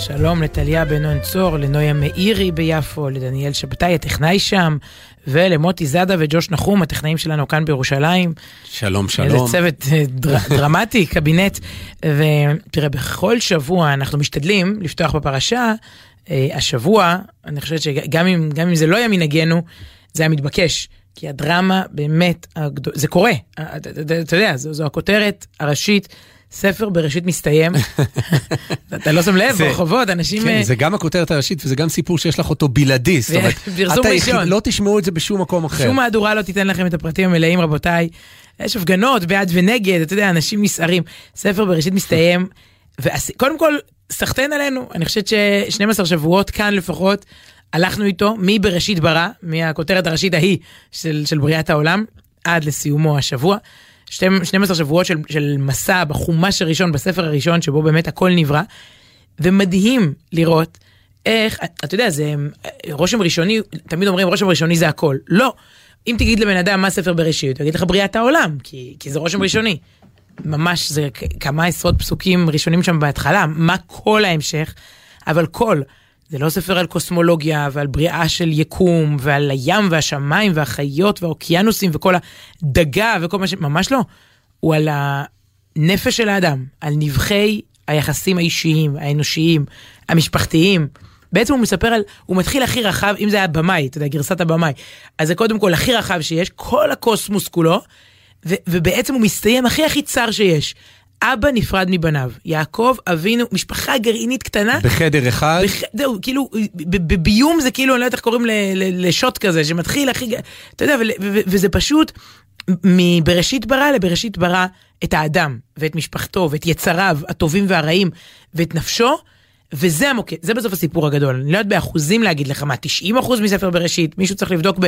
שלום לטליה בן נון צור, לנויה מאירי ביפו, לדניאל שבתאי הטכנאי שם, ולמוטי זאדה וג'וש נחום, הטכנאים שלנו כאן בירושלים. שלום, שלום. איזה צוות אה, דר, דרמטי, קבינט. ותראה, בכל שבוע אנחנו משתדלים לפתוח בפרשה. אה, השבוע, אני חושבת שגם אם, גם אם זה לא היה מנהגנו, זה היה מתבקש. כי הדרמה באמת, זה קורה, אתה יודע, זו, זו הכותרת הראשית. ספר בראשית מסתיים, אתה לא שם לב, ברחובות, אנשים... כן, זה גם הכותרת הראשית וזה גם סיפור שיש לך אותו בלעדי, זאת אומרת, פרסום ראשון. לא תשמעו את זה בשום מקום אחר. שום מהדורה לא תיתן לכם את הפרטים המלאים, רבותיי. יש הפגנות בעד ונגד, אתה יודע, אנשים נסערים. ספר בראשית מסתיים, וקודם כל, סחטיין עלינו, אני חושבת ש-12 שבועות כאן לפחות, הלכנו איתו מבראשית ברא, מהכותרת הראשית ההיא של, של בריאת העולם, עד לסיומו השבוע. 12 שבועות של, של מסע בחומש הראשון, בספר הראשון, שבו באמת הכל נברא. ומדהים לראות איך, אתה יודע, זה רושם ראשוני, תמיד אומרים רושם ראשוני זה הכל. לא. אם תגיד לבן אדם מה ספר בראשית, הוא יגיד לך בריאת העולם, כי, כי זה רושם ראשוני. ממש, זה כמה עשרות פסוקים ראשונים שם בהתחלה, מה כל ההמשך, אבל כל. זה לא ספר על קוסמולוגיה ועל בריאה של יקום ועל הים והשמיים והחיות והאוקיינוסים וכל הדגה וכל מה ש... ממש לא. הוא על הנפש של האדם, על נבחי היחסים האישיים, האנושיים, המשפחתיים. בעצם הוא מספר על, הוא מתחיל הכי רחב, אם זה היה במאי, אתה יודע, גרסת הבמאי. אז זה קודם כל הכי רחב שיש, כל הקוסמוס כולו, ו- ובעצם הוא מסתיים הכי הכי צר שיש. אבא נפרד מבניו, יעקב אבינו, משפחה גרעינית קטנה. בחדר אחד. בח... זהו, כאילו, בביום זה כאילו, אני לא יודעת איך קוראים לשוט כזה, שמתחיל הכי, אתה יודע, וזה פשוט, מבראשית ברא לבראשית ברא את האדם, ואת משפחתו, ואת יצריו הטובים והרעים, ואת נפשו. וזה המוקד, זה בסוף הסיפור הגדול. אני לא יודעת באחוזים להגיד לך מה, 90 אחוז מספר בראשית, מישהו צריך לבדוק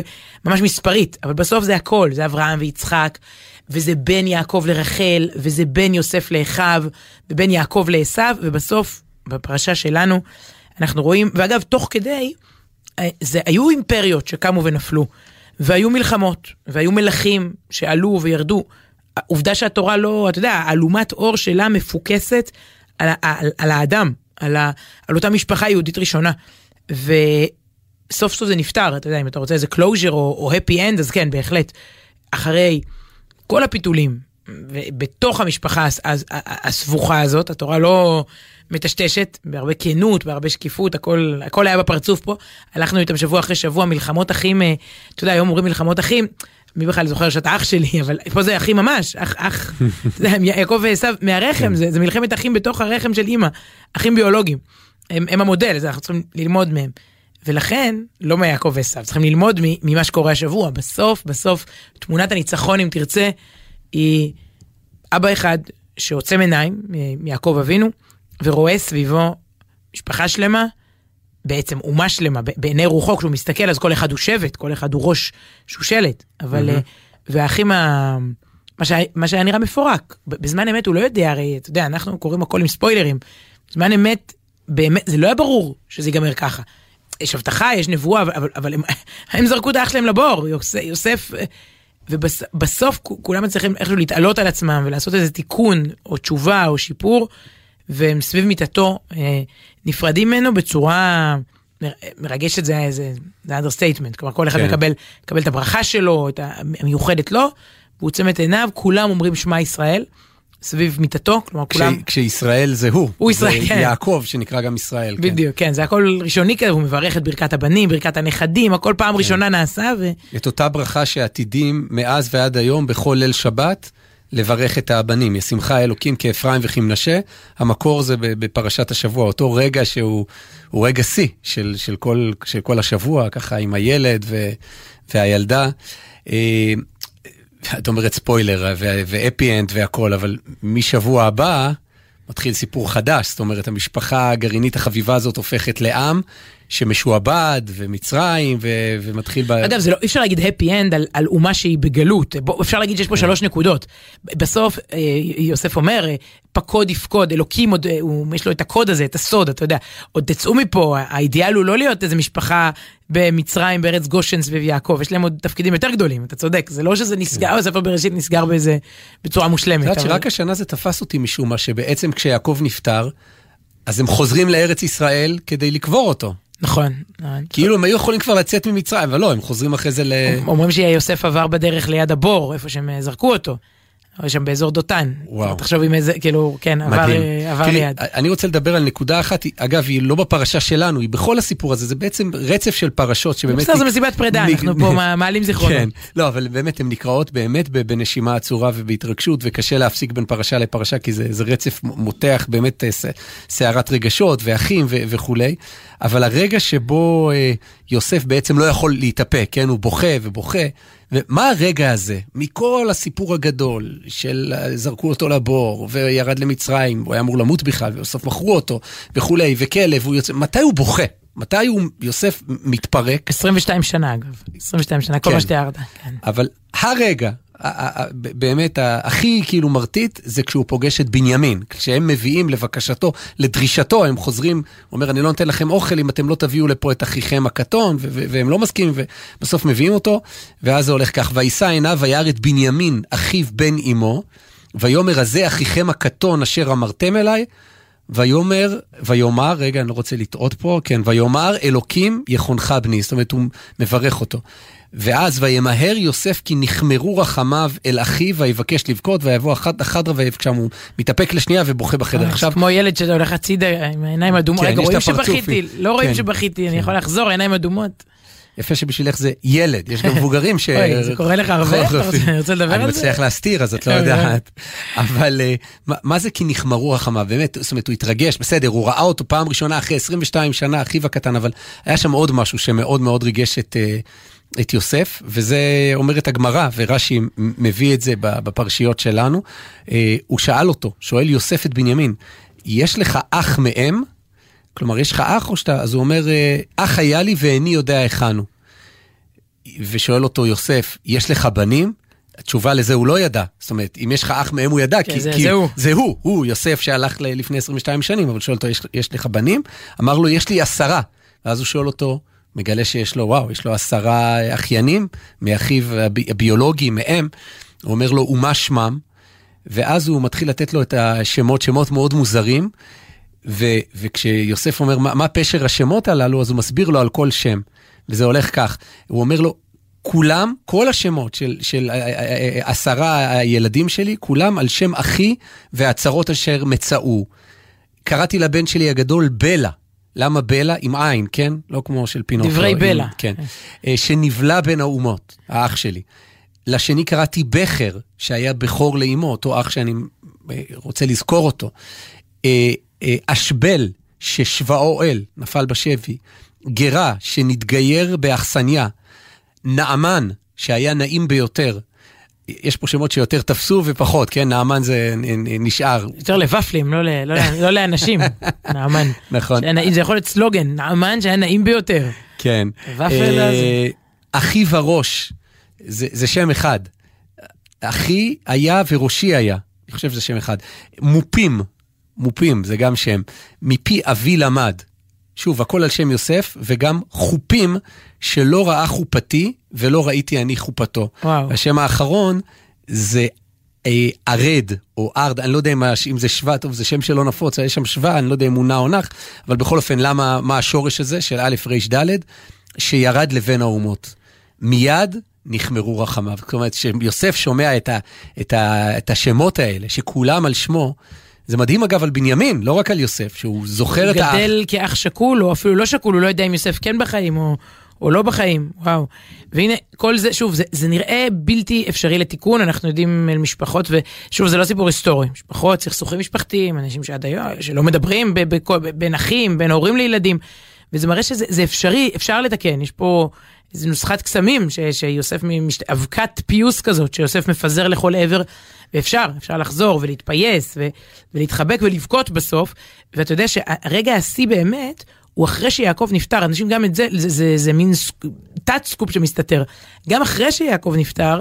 ממש מספרית, אבל בסוף זה הכל, זה אברהם ויצחק, וזה בין יעקב לרחל, וזה בין יוסף לאחיו, ובין יעקב לעשו, ובסוף, בפרשה שלנו, אנחנו רואים, ואגב, תוך כדי, אה, זה היו אימפריות שקמו ונפלו, והיו מלחמות, והיו מלכים שעלו וירדו. עובדה שהתורה לא, אתה יודע, אלומת אור שלה מפוקסת על, על, על האדם, על, ה, על אותה משפחה יהודית ראשונה. וסוף סוף זה נפתר, אתה יודע, אם אתה רוצה איזה closure או, או happy end, אז כן, בהחלט. אחרי כל הפיתולים, בתוך המשפחה הסבוכה הזאת, התורה לא מטשטשת, בהרבה כנות, בהרבה שקיפות, הכל, הכל היה בפרצוף פה. הלכנו איתם שבוע אחרי שבוע, מלחמות אחים, אה, אתה יודע, היום אומרים מלחמות אחים, מי בכלל זוכר שאתה אח שלי, אבל פה זה אחים ממש, אח, אח, אתה יודע, יעקב ועשו מהרחם, כן. זה, זה מלחמת אחים בתוך הרחם של אימא, אחים ביולוגיים. הם, הם המודל, אז אנחנו צריכים ללמוד מהם. ולכן, לא מיעקב ועשו, צריכים ללמוד ממה שקורה השבוע. בסוף, בסוף, תמונת הניצחון, אם תרצה, היא אבא אחד שעוצם עיניים, מיעקב אבינו, ורואה סביבו משפחה שלמה, בעצם אומה שלמה, בעיני רוחו, כשהוא מסתכל, אז כל אחד הוא שבט, כל אחד הוא ראש שושלת, אבל, mm-hmm. והאחים, ה... מה, שהיה, מה שהיה נראה מפורק, בזמן אמת הוא לא יודע, הרי, אתה יודע, אנחנו קוראים הכל עם ספוילרים, בזמן אמת, באמת, זה לא היה ברור שזה ייגמר ככה. יש הבטחה, יש נבואה, אבל, אבל הם, הם זרקו את האח שלהם לבור, יוסף, יוסף ובסוף כולם צריכים איכשהו להתעלות על עצמם ולעשות איזה תיקון או תשובה או שיפור, והם סביב מיטתו אה, נפרדים ממנו בצורה מרגשת, זה, זה, זה understatement, כלומר כל אחד כן. מקבל, מקבל את הברכה שלו, את המיוחדת לו, והוא עוצם את עיניו, כולם אומרים שמע ישראל. סביב מיטתו, כלומר כולם... כשישראל זה הוא. הוא ישראל, כן. יעקב שנקרא גם ישראל. כן. בדיוק, כן. כן, זה הכל ראשוני כזה, הוא מברך את ברכת הבנים, ברכת הנכדים, הכל פעם כן. ראשונה נעשה ו... את אותה ברכה שעתידים מאז ועד היום בכל ליל שבת. לברך את הבנים, ישמך אלוקים כאפרים וכמנשה, המקור זה בפרשת השבוע, אותו רגע שהוא רגע שיא של, של, כל, של כל השבוע, ככה עם הילד ו, והילדה. את אומרת ספוילר ו happy end והכל, אבל משבוע הבא מתחיל סיפור חדש, זאת אומרת המשפחה הגרעינית החביבה הזאת הופכת לעם שמשועבד ומצרים ו- ומתחיל... ב... אגב, זה לא, אי אפשר להגיד happy end על, על אומה שהיא בגלות, בוא, אפשר להגיד שיש פה שלוש נקודות. בסוף אה, יוסף אומר, אה, פקוד יפקוד, אלוקים עוד, אה, הוא, יש לו את הקוד הזה, את הסוד, אתה יודע, עוד תצאו מפה, האידיאל הוא לא להיות איזה משפחה במצרים, בארץ גושן סביב יעקב, יש להם עוד תפקידים יותר גדולים, אתה צודק, זה לא שזה נסגר, כן. הספר בראשית נסגר באיזה, בצורה מושלמת. את יודעת שרק השנה זה תפס אותי משום מה, שבעצם כשיעקב נפטר, אז הם חוזרים לארץ ישראל כדי לקבור אותו. נכון. כאילו הם היו יכולים כבר לצאת ממצרים, אבל לא, הם חוזרים אחרי זה ל... אומרים שיוסף עבר בדרך ליד הבור, איפה שהם אה, זרקו אותו. אבל שם באזור דותן. וואו. תחשוב עם איזה, כאילו, כן, עבר. אה, עבר תראי, ליד. אני רוצה לדבר על נקודה אחת, אגב, היא לא בפרשה שלנו, היא בכל הסיפור הזה, זה בעצם רצף של פרשות שבאמת... בסדר, זה מסיבת פרידה, אנחנו פה מע- מעלים זיכרונות. כן, לא, אבל באמת הן נקראות באמת בנשימה עצורה ובהתרגשות, וקשה להפסיק בין פרשה לפרשה, כי זה, זה רצף מותח באמת אה, סערת רגשות ואחים ו- וכולי. אבל הרגע שבו אה, יוסף בעצם לא יכול להתאפק, כן, הוא בוכה ובוכה. ומה הרגע הזה, מכל הסיפור הגדול של אה, זרקו אותו לבור וירד למצרים, הוא היה אמור למות בכלל, ובסוף מכרו אותו וכולי, וכלב, הוא יוצא, מתי הוא בוכה? מתי הוא, יוסף מתפרק? 22 שנה אגב, 22 שנה, כל כן. מה שתיארת. כן. אבל הרגע, באמת הכי כאילו מרטיט, זה כשהוא פוגש את בנימין. כשהם מביאים לבקשתו, לדרישתו, הם חוזרים, הוא אומר, אני לא נותן לכם אוכל אם אתם לא תביאו לפה את אחיכם הקטון, והם לא מסכימים, ובסוף מביאים אותו, ואז זה הולך כך, וישא עיניו וירא את בנימין, אחיו בן אמו, ויאמר הזה אחיכם הקטון אשר אמרתם אליי, ויאמר, ויאמר, רגע, אני לא רוצה לטעות פה, כן, ויאמר, אלוקים יכונך בני, זאת אומרת, הוא מברך אותו. ואז וימהר יוסף כי נכמרו רחמיו אל אחיו ויבקש לבכות ויבוא אחד החדרה ויבקשם הוא מתאפק לשנייה ובוכה בחדר. עכשיו עכשיו, כמו ילד שאתה הולך הצידה עם העיניים אדומות, כן, רגע רואים. שבכיתי, לא רואים כן, שבכיתי, אני כן. יכול לחזור, עיניים אדומות. יפה שבשבילך זה ילד, יש גם מבוגרים ש... אוי, זה קורה לך הרבה? אתה רוצה- לדבר אני על זה? מצליח להסתיר, אז את לא כן, יודעת. אבל אה, מה- מה זה כי נכמרו רחמיו? באמת, זאת אומרת, הוא התרגש, בסדר, הוא ראה אותו פעם ראשונה אחרי 22 שנה, אחיו הקטן, אבל היה שם עוד משהו שמאוד מאוד ריגש את... את יוסף, וזה אומרת הגמרא, ורש"י מביא את זה בפרשיות שלנו. אה, הוא שאל אותו, שואל יוסף את בנימין, יש לך אח מאם? כלומר, יש לך אח או שאתה... אז הוא אומר, אה, אח היה לי ואיני יודע היכן הוא. ושואל אותו יוסף, יש לך בנים? התשובה לזה הוא לא ידע. זאת אומרת, אם יש לך אח מהם הוא ידע, כן, כי, זה- כי זה הוא. זה הוא, הוא, יוסף שהלך לפני 22 שנים, אבל שואל אותו, יש, יש לך בנים? אמר לו, יש לי עשרה. ואז הוא שואל אותו, מגלה שיש לו, וואו, יש לו עשרה אחיינים, מאחיו הבי, הביולוגי, מהם. הוא אומר לו, ומה שמם? ואז הוא מתחיל לתת לו את השמות, שמות מאוד מוזרים. ו, וכשיוסף אומר, מה, מה פשר השמות הללו, אז הוא מסביר לו על כל שם. וזה הולך כך, הוא אומר לו, כולם, כל השמות של, של אה, אה, אה, עשרה הילדים שלי, כולם על שם אחי והצרות אשר מצאו. קראתי לבן שלי הגדול בלה. למה בלה? עם עין, כן? לא כמו של פינוקו. דברי בלע. כן. אה, שנבלע בין האומות, האח שלי. לשני קראתי בכר, שהיה בכור לאמו, אותו אח שאני אה, רוצה לזכור אותו. אה, אה, אשבל, ששבעו אל, נפל בשבי. גרה, שנתגייר באכסניה. נעמן, שהיה נעים ביותר. יש פה שמות שיותר תפסו ופחות, כן? נעמן זה נשאר. יותר לוופלים, לא לא לא לאנשים, נעמן. נכון. זה יכול להיות סלוגן, נעמן שהיה נעים ביותר. כן. ופל אה, אז- אחי וראש, זה, זה שם אחד. אחי היה וראשי היה, אני חושב שזה שם אחד. מופים, מופים זה גם שם. מפי אבי למד. שוב, הכל על שם יוסף, וגם חופים שלא ראה חופתי ולא ראיתי אני חופתו. וואו. השם האחרון זה אה, ארד או ארד, אני לא יודע אם, אם זה שבא, טוב, זה שם שלא נפוץ, יש שם שבא, אני לא יודע אם הוא נע או נח, אבל בכל אופן, למה, מה השורש הזה של א' ר' ד', שירד לבין האומות. מיד נכמרו רחמיו. זאת אומרת, כשיוסף שומע את, ה, את, ה, את השמות האלה, שכולם על שמו, זה מדהים אגב על בנימין, לא רק על יוסף, שהוא זוכר הוא את האח. גדל כאח שכול, או אפילו לא שכול, הוא לא יודע אם יוסף כן בחיים או, או לא בחיים, וואו. והנה, כל זה, שוב, זה, זה נראה בלתי אפשרי לתיקון, אנחנו יודעים על משפחות, ושוב, זה לא סיפור היסטורי. משפחות, סכסוכים משפחתיים, אנשים שעד היום, שלא מדברים בין אחים, בין הורים לילדים, וזה מראה שזה זה אפשרי, אפשר לתקן, יש פה... איזו נוסחת קסמים ש, שיוסף, משת- אבקת פיוס כזאת, שיוסף מפזר לכל עבר, ואפשר, אפשר לחזור ולהתפייס ו, ולהתחבק ולבכות בסוף, ואתה יודע שהרגע השיא באמת, הוא אחרי שיעקב נפטר, אנשים גם את זה, זה, זה, זה מין סק- תת סקופ שמסתתר. גם אחרי שיעקב נפטר,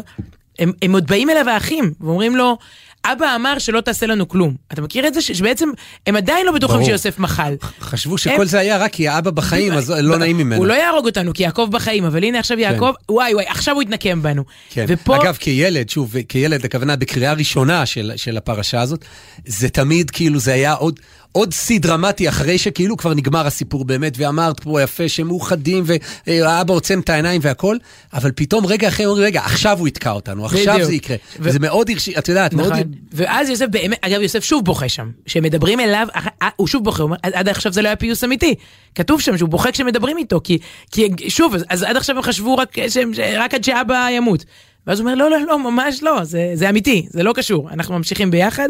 הם, הם עוד באים אליו האחים, ואומרים לו, אבא אמר שלא תעשה לנו כלום. אתה מכיר את זה? שבעצם הם עדיין לא בטוחים. שיוסף מחל. חשבו שכל זה היה רק כי האבא בחיים, אז לא נעים ממנו. הוא לא יהרוג אותנו, כי יעקב בחיים, אבל הנה עכשיו יעקב, וואי וואי, עכשיו הוא יתנקם בנו. כן. ופה, אגב, כילד, שוב, כילד, הכוונה בקריאה ראשונה של, של הפרשה הזאת, זה תמיד כאילו, זה היה עוד, עוד שיא דרמטי אחרי שכאילו כבר נגמר הסיפור באמת, ואמרת פה יפה שהם מאוחדים, והאבא עוצם את העיניים והכל, אבל פתאום רגע אחרי אומרים, רגע, עכשיו הוא יתקע אותנו, עכשיו בדיוק. זה יקרה. ו- וזה מאוד הרשים, את יודעת, מאוד... נכון. ואז יוסף באמת, אגב יוסף שוב בוכה שם, שמדברים אליו, אה, הוא שוב בוכה, הוא אומר, עד עכשיו זה לא היה פיוס אמיתי. כתוב שם שהוא בוכה כשמדברים איתו, כי, כי שוב, אז, אז עד עכשיו הם חשבו רק, שהם, רק עד שאבא ימות. ואז הוא אומר, לא, לא, לא, ממש לא, זה, זה אמיתי, זה לא קשור, אנחנו ממשיכים ביחד.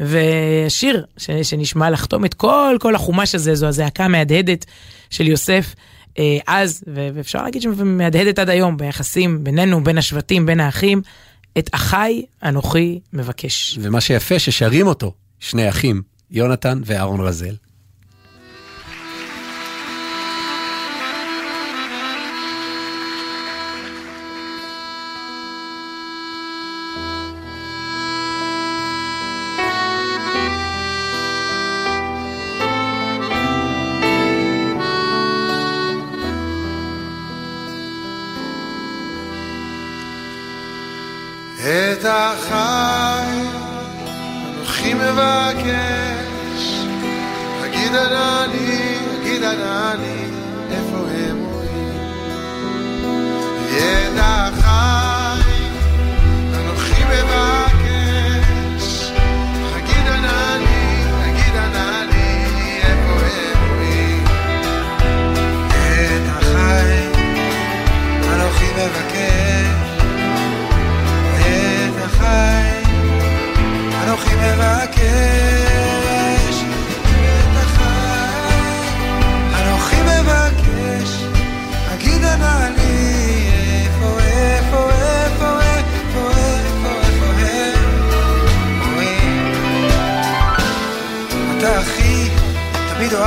ושיר ש, שנשמע לחתום את כל, כל החומש הזה, זו הזעקה המהדהדת של יוסף. אה, אז, ו- ואפשר להגיד שמהדהדת עד היום ביחסים בינינו, בין השבטים, בין האחים, את אחיי אנוכי מבקש. ומה שיפה ששרים אותו שני אחים, יונתן ואהרון רזל.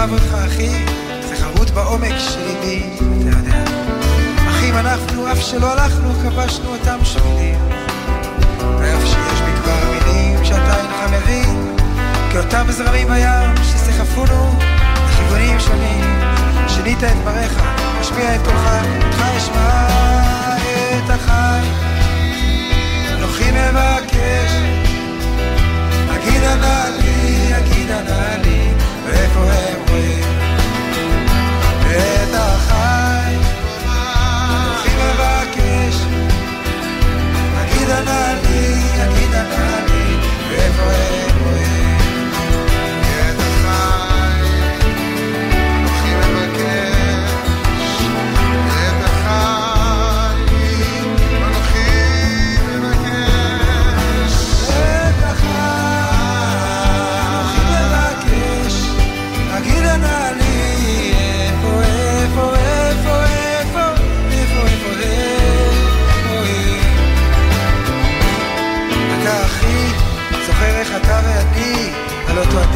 אוהב אותך אחי, זה חרוט בעומק של ליבי, אתה יודע. אחים אנחנו, אף שלא הלכנו, כבשנו אותם שבילים. ואף שיש בי כבר מילים שאתה אינך מבין, כאותם זרמים בים שסחפונו לכיוונים שונים. שינית את מראך, משמיע את קולך, אותך אשמע את החי. אנוכי מבקש, אגיד אנא לי, אגיד אנא לי, ואיפה הם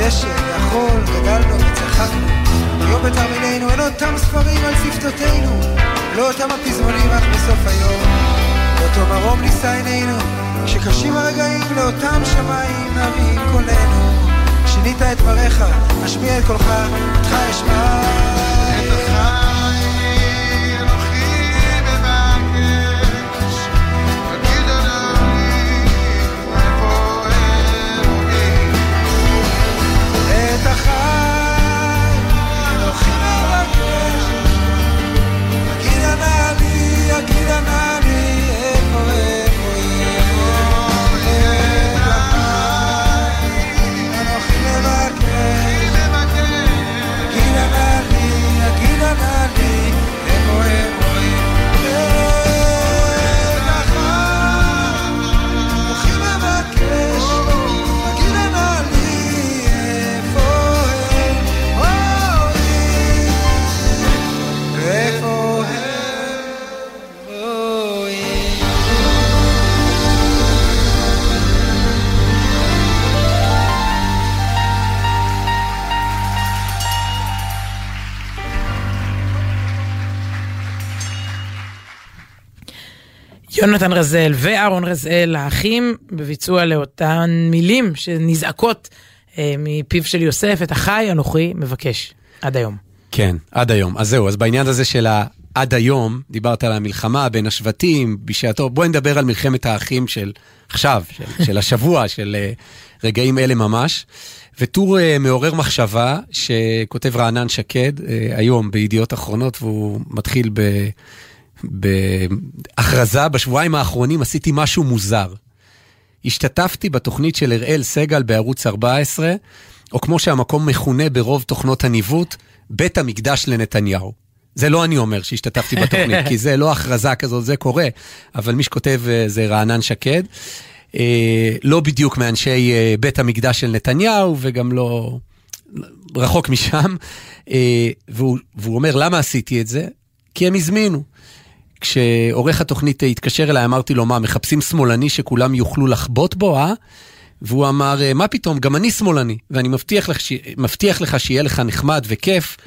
הדשא והחול גדלנו וצחקנו. היום בתרמילנו אין אותם ספרים על שפתותינו. לא אותם הפזמונים אך בסוף היום. באותו מרום נישא עינינו. כשקשים הרגעים לאותם שמיים נרים קולנו. שינית את דבריך, משמיע את קולך, אותך אשמע יונתן רזל ואהרון רזל, האחים, בביצוע לאותן מילים שנזעקות אה, מפיו של יוסף, את החי אנוכי מבקש, עד היום. כן, עד היום. אז זהו, אז בעניין הזה של עד היום, דיברת על המלחמה בין השבטים, בשעתו, בואי נדבר על מלחמת האחים של עכשיו, של, של השבוע, של אה, רגעים אלה ממש. וטור אה, מעורר מחשבה שכותב רענן שקד אה, היום בידיעות אחרונות, והוא מתחיל ב... בהכרזה, בשבועיים האחרונים עשיתי משהו מוזר. השתתפתי בתוכנית של אראל סגל בערוץ 14, או כמו שהמקום מכונה ברוב תוכנות הניווט, בית המקדש לנתניהו. זה לא אני אומר שהשתתפתי בתוכנית, כי זה לא הכרזה כזאת, זה קורה, אבל מי שכותב אה, זה רענן שקד. אה, לא בדיוק מאנשי אה, בית המקדש של נתניהו, וגם לא רחוק משם. והוא, והוא אומר, למה עשיתי את זה? כי הם הזמינו. כשעורך התוכנית התקשר אליי, אמרתי לו, מה, מחפשים שמאלני שכולם יוכלו לחבוט בו, אה? והוא אמר, מה פתאום, גם אני שמאלני, ואני מבטיח לך, ש... מבטיח לך שיהיה לך נחמד וכיף,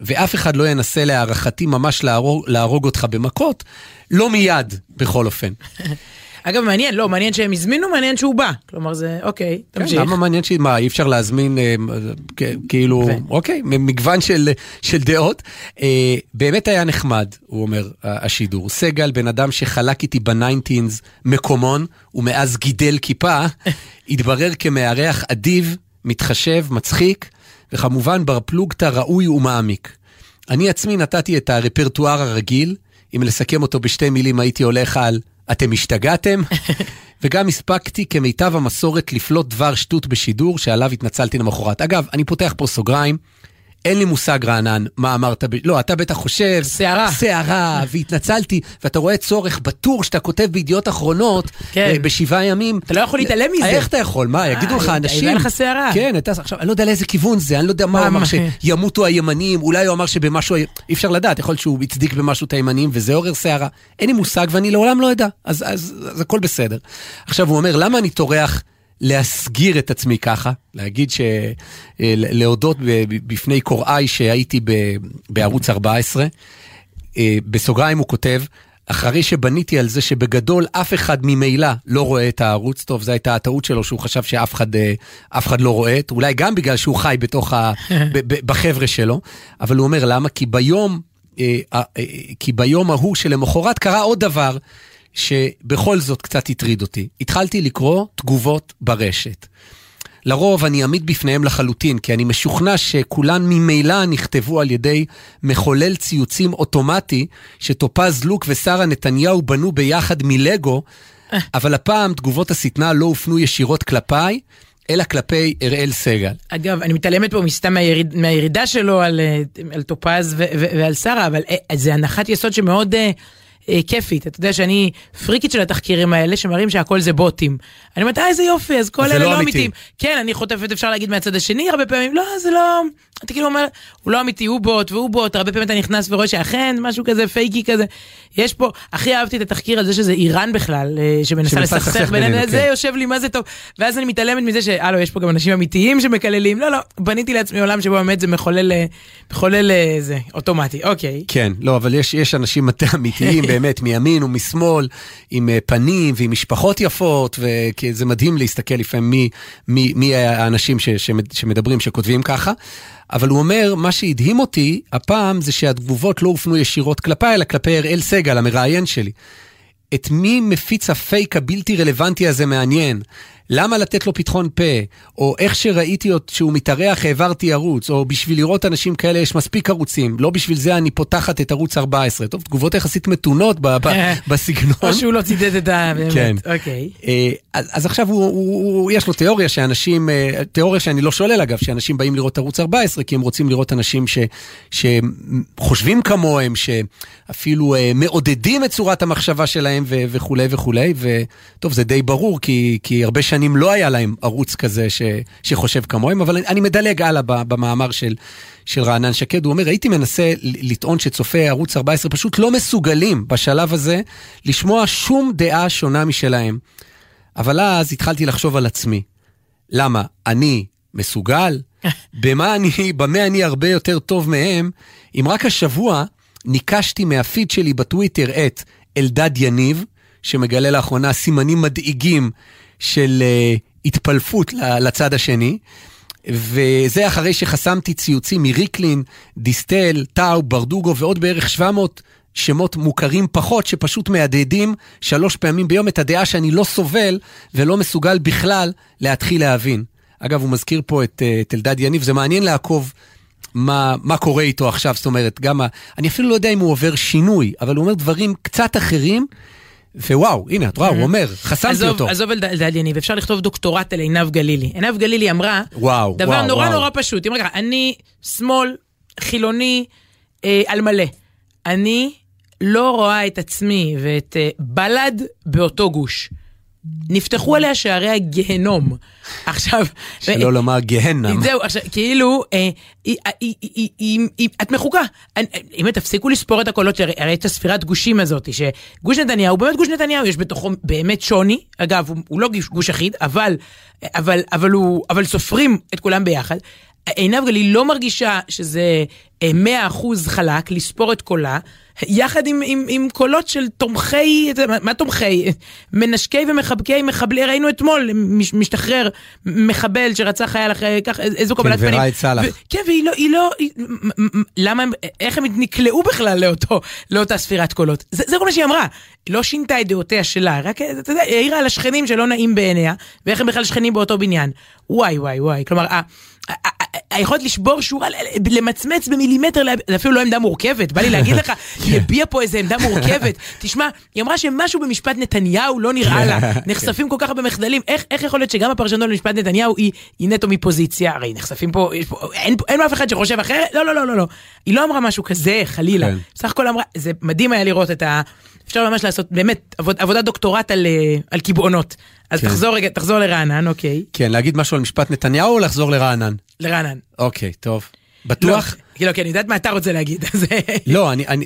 ואף אחד לא ינסה להערכתי ממש להרוג, להרוג אותך במכות, לא מיד, בכל אופן. אגב, מעניין, לא, מעניין שהם הזמינו, מעניין שהוא בא. כלומר, זה, אוקיי, כן, תמשיך. למה מעניין ש... מה, אי אפשר להזמין, אה, כאילו. אוקיי, מגוון של, של דעות. אה, באמת היה נחמד, הוא אומר, השידור. סגל, בן אדם שחלק איתי בניינטינס מקומון, ומאז גידל כיפה, התברר כמארח אדיב, מתחשב, מצחיק, וכמובן בר פלוגתא ראוי ומעמיק. אני עצמי נתתי את הרפרטואר הרגיל, אם לסכם אותו בשתי מילים הייתי הולך על אתם השתגעתם? וגם הספקתי כמיטב המסורת לפלוט דבר שטות בשידור שעליו התנצלתי למחרת. אגב, אני פותח פה סוגריים. אין לי מושג רענן מה אמרת, ב... לא, אתה בטח חושב, סערה, סערה, והתנצלתי, ואתה רואה צורך בטור שאתה כותב בידיעות אחרונות, כן. אה, בשבעה ימים. אתה לא יכול להתעלם מזה. איך אתה יכול? מה, יגידו לך אנשים... הייתה לך סערה. כן, הייתה, עכשיו, אני לא יודע לאיזה כיוון זה, אני לא יודע מה הוא אמר, שימותו הימנים, אולי הוא אמר שבמשהו, אי אפשר לדעת, יכול להיות שהוא הצדיק במשהו את הימנים, וזה עורר סערה. אין לי מושג ואני לעולם לא אדע, אז, אז, אז, אז הכל בסדר. עכשיו, הוא אומר, למה אני טורח... להסגיר את עצמי ככה, להגיד ש... אה, להודות בפני קוראי שהייתי בערוץ 14. אה, בסוגריים הוא כותב, אחרי שבניתי על זה שבגדול אף אחד ממילא לא רואה את הערוץ, טוב, זו הייתה הטעות שלו שהוא חשב שאף אחד, אה, אחד לא רואה, אולי גם בגלל שהוא חי בתוך ה... בחבר'ה שלו, אבל הוא אומר למה? כי ביום, כי ביום ההוא שלמחרת קרה עוד דבר. שבכל זאת קצת הטריד אותי. התחלתי לקרוא תגובות ברשת. לרוב אני אעמיד בפניהם לחלוטין, כי אני משוכנע שכולן ממילא נכתבו על ידי מחולל ציוצים אוטומטי, שטופז לוק ושרה נתניהו בנו ביחד מלגו, אבל הפעם תגובות השטנה לא הופנו ישירות כלפיי, אלא כלפי אראל סגל. אגב, אני מתעלמת פה מסתם מהיריד, מהירידה שלו על, אה, על טופז ועל שרה, אבל אה, זה הנחת יסוד שמאוד... אה, כיפית. אתה יודע שאני פריקית של התחקירים האלה, שמראים שהכל זה בוטים. אני אומרת, אה, איזה יופי, אז כל אלה לא, לא אמיתיים. כן, אני חוטפת, אפשר להגיד מהצד השני הרבה פעמים, לא, זה לא... אתה כאילו אומר, הוא לא אמיתי, הוא בוט והוא בוט, הרבה פעמים אתה נכנס ורואה שאכן משהו כזה פייקי כזה. יש פה, הכי אהבתי את התחקיר על זה שזה איראן בכלל, אה, שמנסה לסכסך בינינו, זה כן. יושב לי, מה זה טוב. ואז אני מתעלמת מזה שהלו, יש פה גם אנשים אמיתיים שמקללים, לא, לא, בניתי לעצמי עולם שבו באמת זה מחולל, אה, מחולל זה, אוטומטי, אוקיי. כן, לא, אבל יש, יש אנשים אמיתיים, באמת, מימין ומשמאל, עם אה, פנים ועם משפחות יפות, וזה מדהים להסתכל לפעמים מי, מי, מי האנשים ש, שמדברים, שכותבים ככה. אבל הוא אומר, מה שהדהים אותי הפעם זה שהתגובות לא הופנו ישירות כלפיי, אלא כלפי אראל סגל, המראיין שלי. את מי מפיץ הפייק הבלתי רלוונטי הזה מעניין? למה לתת לו פתחון פה? או איך שראיתי שהוא מתארח העברתי ערוץ, או בשביל לראות אנשים כאלה יש מספיק ערוצים, לא בשביל זה אני פותחת את ערוץ 14. טוב, תגובות יחסית מתונות בסגנון. או שהוא לא צידד את ה... באמת, כן. אוקיי. אה, אז, אז עכשיו הוא, הוא, הוא, יש לו תיאוריה שאנשים, אה, תיאוריה שאני לא שולל אגב, שאנשים באים לראות ערוץ 14 כי הם רוצים לראות אנשים ש, שחושבים כמוהם, שאפילו אה, מעודדים את צורת המחשבה שלהם ו, וכולי וכולי, וטוב, זה די ברור כי, כי הרבה שנים... שנים לא היה להם ערוץ כזה ש, שחושב כמוהם, אבל אני מדלג הלאה במאמר של, של רענן שקד. הוא אומר, הייתי מנסה לטעון שצופי ערוץ 14 פשוט לא מסוגלים בשלב הזה לשמוע שום דעה שונה משלהם. אבל אז התחלתי לחשוב על עצמי. למה, אני מסוגל? במה אני, במה אני הרבה יותר טוב מהם? אם רק השבוע ניקשתי מהפיד שלי בטוויטר את אלדד יניב, שמגלה לאחרונה סימנים מדאיגים של uh, התפלפות לצד השני. וזה אחרי שחסמתי ציוצים מריקלין, דיסטל, טאו, ברדוגו ועוד בערך 700 שמות מוכרים פחות, שפשוט מהדהדים שלוש פעמים ביום את הדעה שאני לא סובל ולא מסוגל בכלל להתחיל להבין. אגב, הוא מזכיר פה את, אה, את אלדד יניב, זה מעניין לעקוב מה, מה קורה איתו עכשיו, זאת אומרת, גם, ה, אני אפילו לא יודע אם הוא עובר שינוי, אבל הוא אומר דברים קצת אחרים. ווואו, הנה, את רואה, הוא אומר, חסמתי אותו. עזוב אלדד אלדד יניב, אפשר לכתוב דוקטורט על עינב גלילי. עינב גלילי אמרה, וואו, דבר וואו, נורא וואו. נורא פשוט, היא אמרה אני שמאל, חילוני, אה, על מלא. אני לא רואה את עצמי ואת אה, בל"ד באותו גוש. נפתחו עליה שערי הגיהנום. עכשיו... שלא לומר גהנם. זהו, עכשיו, כאילו, אה, היא- את מחוקה. אם תפסיקו לספור את הקולות, הרי את הספירת גושים הזאת, שגוש נתניהו הוא באמת גוש נתניהו, יש בתוכו באמת שוני, אגב, הוא, לא גוש, אחיד, אבל סופרים את כולם ביחד. עינב גליל לא מרגישה שזה אה, 100% חלק לספור את קולה, יחד עם, עם, עם קולות של תומכי, מה, תומכי? מנשקי ומחבקי מחבלי, ראינו אתמול, מש, משתחרר מחבל שרצח חייל אחרי כך, איזו קבלת פנים. וראאד סלאח. ו- כן, והיא לא, היא לא, היא, למה, הם- איך הם נקלעו בכלל לאותו, לאותה ספירת קולות? זה, זה כל מה שהיא אמרה. לא שינתה את דעותיה שלה, רק, אתה יודע, היא העירה על השכנים שלא נעים בעיניה, ואיך הם בכלל שכנים באותו בניין. וואי, וואי, וואי. כלומר, היכולת לשבור שורה, למצמץ במילימטר, זה אפילו לא עמדה מורכבת, בא לי להגיד לך, היא הביעה פה איזה עמדה מורכבת. תשמע, היא אמרה שמשהו במשפט נתניהו לא נראה לה, נחשפים כל כך הרבה מחדלים, איך, איך יכול להיות שגם הפרשנות למשפט נתניהו היא, היא נטו מפוזיציה, הרי נחשפים פה, פה אין, אין אף אחד שחושב אחרת, לא, לא, לא, לא, לא. היא לא אמרה משהו כזה, חלילה. כן. בסך הכל אמרה, זה מדהים היה לראות את ה... אפשר ממש לעשות באמת עבוד, עבודת דוקטורט על, אה, על קיבעונות. אז כן. תחזור רגע, תחזור לרענן, אוקיי. כן, להגיד משהו על משפט נתניהו או לחזור לרענן? לרענן. אוקיי, טוב. בטוח? לא, לא, כי אני יודעת מה אתה רוצה להגיד, אז... לא, אני, אני,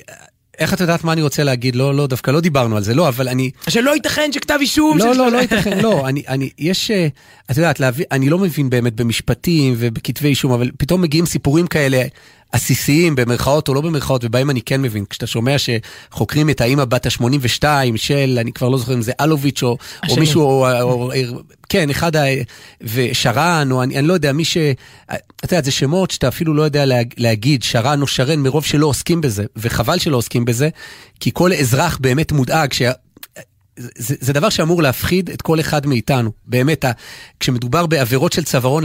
איך את יודעת מה אני רוצה להגיד? לא, לא, דווקא לא דיברנו על זה, לא, אבל אני, שלא ייתכן שכתב אישום... לא, לא, לא ייתכן, לא, אני, אני, יש, אה, את יודעת, להביא, אני לא מבין באמת במשפטים ובכתבי אישום, אבל פתאום מגיעים סיפורים כאלה עסיסיים, במרכאות או לא במרכאות, ובהם אני כן מבין. כשאתה שומע שחוקרים את האימא בת ה-82 של, אני כבר לא זוכר אם זה אלוביץ' או, או. מישהו, או, או, או, כן, אחד, ה, ושרן, או אני, אני לא יודע, מי ש... אתה יודע, זה שמות שאתה אפילו לא יודע להג, להגיד, שרן או שרן, מרוב שלא עוסקים בזה, וחבל שלא עוסקים בזה, כי כל אזרח באמת מודאג, שה... זה, זה דבר שאמור להפחיד את כל אחד מאיתנו, באמת, ה, כשמדובר בעבירות של צווארון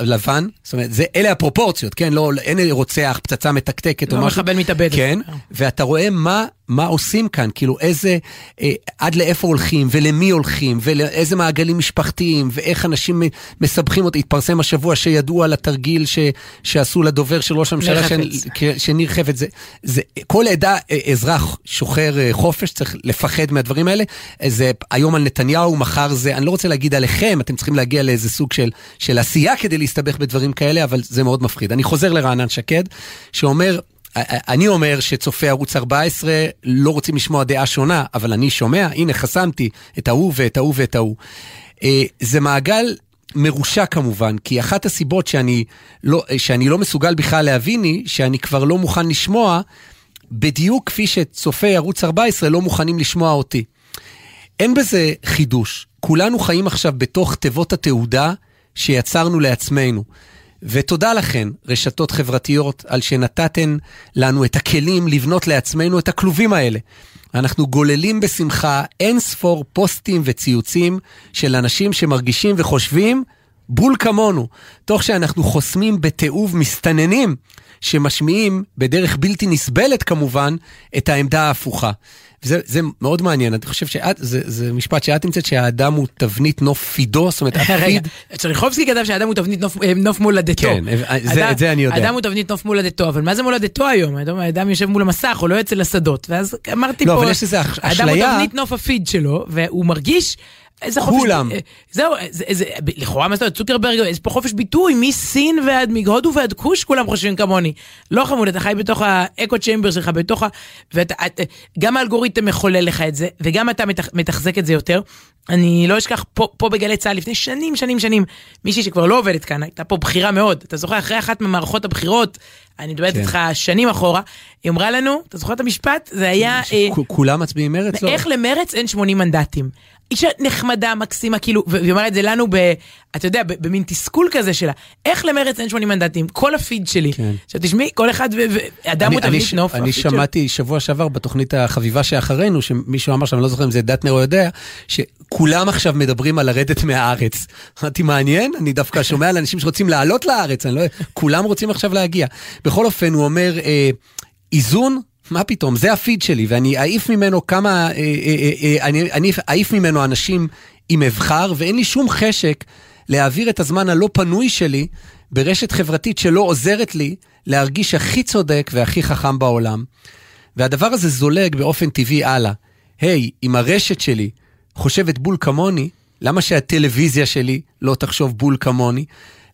לבן, זאת אומרת, זה, אלה הפרופורציות, כן, לא, אין רוצח, פצצה מתקתקת או לא משהו. מחבל מתאבד. כן, ואתה רואה מה, מה עושים כאן, כאילו איזה, אה, עד לאיפה הולכים, ולמי הולכים, ולאיזה מעגלים משפחתיים, ואיך אנשים מסבכים אותי. התפרסם השבוע שידעו על התרגיל ש, שעשו לדובר של ראש הממשלה, שניר חפץ, זה, זה, כל עדה, אה, אזרח שוחר אה, חופש, צריך לפחד מהדברים האלה. אה, זה היום על נתניהו, מחר זה, אני לא רוצה להגיד עליכם, אתם צריכים להגיע לאיזה סוג של, של עשייה כדי להסתבך בדברים כאלה, אבל זה מאוד מפחיד. אני חוזר לרענן שקד, שאומר, אני אומר שצופי ערוץ 14 לא רוצים לשמוע דעה שונה, אבל אני שומע, הנה חסמתי את ההוא ואת ההוא ואת ההוא. אה, זה מעגל מרושע כמובן, כי אחת הסיבות שאני לא, שאני לא מסוגל בכלל להבין היא שאני כבר לא מוכן לשמוע, בדיוק כפי שצופי ערוץ 14 לא מוכנים לשמוע אותי. אין בזה חידוש. כולנו חיים עכשיו בתוך תיבות התעודה שיצרנו לעצמנו. ותודה לכן, רשתות חברתיות, על שנתתן לנו את הכלים לבנות לעצמנו את הכלובים האלה. אנחנו גוללים בשמחה אין ספור פוסטים וציוצים של אנשים שמרגישים וחושבים בול כמונו, תוך שאנחנו חוסמים בתיעוב מסתננים שמשמיעים בדרך בלתי נסבלת כמובן את העמדה ההפוכה. וזה זה מאוד מעניין, אני חושב שאת, זה, זה משפט שאת נמצאת שהאדם הוא תבנית נוף פידו, זאת אומרת, אחיד. צ'רניחובסקי כתב שהאדם הוא תבנית נוף, אה, נוף מולדתו. כן, זה- אדם- את זה אני יודע. אדם הוא תבנית נוף מולדתו, אבל מה זה מולדתו היום? האדם, האדם יושב מול המסך, הוא לא יוצא לשדות. ואז אמרתי לא, פה, אבל יש איזה אש- האדם הוא אשליה- תבנית נוף הפיד שלו, והוא מרגיש... איזה חופש... כולם. אה, זהו, זה, זה, לכאורה מה זאת אומרת, צוקרברג, יש פה חופש ביטוי, מסין ועד, מהודו ועד כוש, כולם חושבים כמוני. לא חמוד, אתה חי בתוך האקו צ'יימבר שלך, בתוך ה... ואתה, את, גם האלגוריתם מחולל לך את זה, וגם אתה מתח, מתחזק את זה יותר. אני לא אשכח, פה, פה בגלי צה"ל, לפני שנים, שנים, שנים, מישהי שכבר לא עובדת כאן, הייתה פה בחירה מאוד. אתה זוכר, אחרי אחת ממערכות הבחירות, אני מדברת כן. איתך שנים אחורה, היא אמרה לנו, אתה זוכר את המשפט? זה היה... אה, כ- כולם מצביעים מרץ? לא. איך למרץ אין 80 מנדטים? אישה נחמדה, מקסימה, כאילו, והיא אומרת את זה לנו ב... אתה יודע, במין תסכול כזה שלה. איך למרץ אין 80 מנדטים? כל הפיד שלי. כן. עכשיו תשמעי, כל אחד, ו- ו- אדם הוא ש- נוף. אני. שמעתי שבוע שעבר בתוכנית החביבה שאחרינו, שמישהו אמר שם, אני לא זוכר אם זה דטנר או יודע, שכולם עכשיו מדברים על לרדת מהארץ. אמרתי, מעניין? אני דווקא שומע על אנשים שרוצים לעלות לארץ, אני לא יודע, כולם רוצים עכשיו להגיע. בכל אופן, הוא אומר, אה, איזון? מה פתאום, זה הפיד שלי, ואני אעיף ממנו כמה, אה, אה, אה, אני, אני אעיף ממנו אנשים עם אבחר, ואין לי שום חשק להעביר את הזמן הלא פנוי שלי ברשת חברתית שלא עוזרת לי להרגיש הכי צודק והכי חכם בעולם. והדבר הזה זולג באופן טבעי הלאה. היי, אם הרשת שלי חושבת בול כמוני, למה שהטלוויזיה שלי לא תחשוב בול כמוני?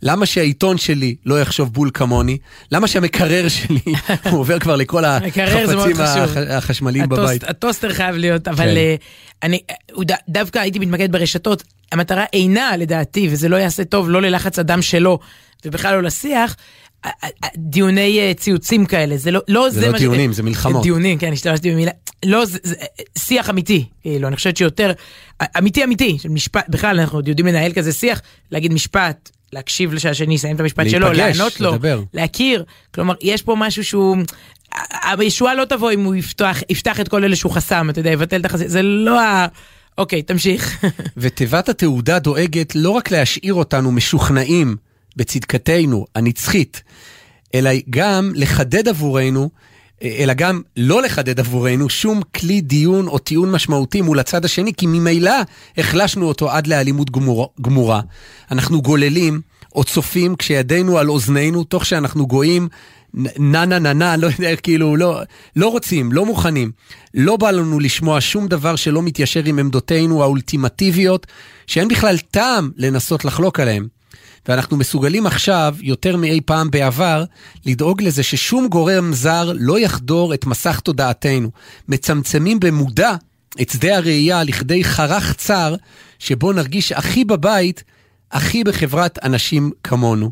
למה שהעיתון שלי לא יחשוב בול כמוני? למה שהמקרר שלי, הוא עובר כבר לכל החפצים. הח- החשמליים הטוסט- בבית. הטוסטר חייב להיות, אבל כן. אה, אני הוא ד- דווקא הייתי מתמקד ברשתות. המטרה אינה, לדעתי, וזה לא יעשה טוב, לא ללחץ אדם שלו, ובכלל לא לשיח, דיוני אה, ציוצים כאלה, זה לא, לא זה זה לא מה ש- דיונים, זה מלחמות. דיונים, כן, השתמשתי במילה. לא, זה, זה שיח אמיתי, כאילו, אני חושבת שיותר, אמיתי אמיתי, של משפט, בכלל אנחנו יודעים לנהל כזה שיח, להגיד משפט, להקשיב שהשני יסיים את המשפט שלו, לענות לו, לדבר. להכיר, כלומר, יש פה משהו שהוא... הישועה לא תבוא אם הוא יפתח, יפתח את כל אלה שהוא חסם, אתה יודע, יבטל את החסם, זה לא ה... אוקיי, תמשיך. ותיבת התעודה דואגת לא רק להשאיר אותנו משוכנעים בצדקתנו הנצחית, אלא גם לחדד עבורנו, אלא גם לא לחדד עבורנו שום כלי דיון או טיעון משמעותי מול הצד השני, כי ממילא החלשנו אותו עד לאלימות גמור, גמורה. אנחנו גוללים או צופים כשידינו על אוזנינו, תוך שאנחנו גויים נה נה נה נה, לא יודע, כאילו, לא, לא רוצים, לא מוכנים. לא בא לנו לשמוע שום דבר שלא מתיישר עם עמדותינו האולטימטיביות, שאין בכלל טעם לנסות לחלוק עליהם. ואנחנו מסוגלים עכשיו, יותר מאי פעם בעבר, לדאוג לזה ששום גורם זר לא יחדור את מסך תודעתנו. מצמצמים במודע את שדה הראייה לכדי חרך צר, שבו נרגיש הכי בבית, הכי בחברת אנשים כמונו.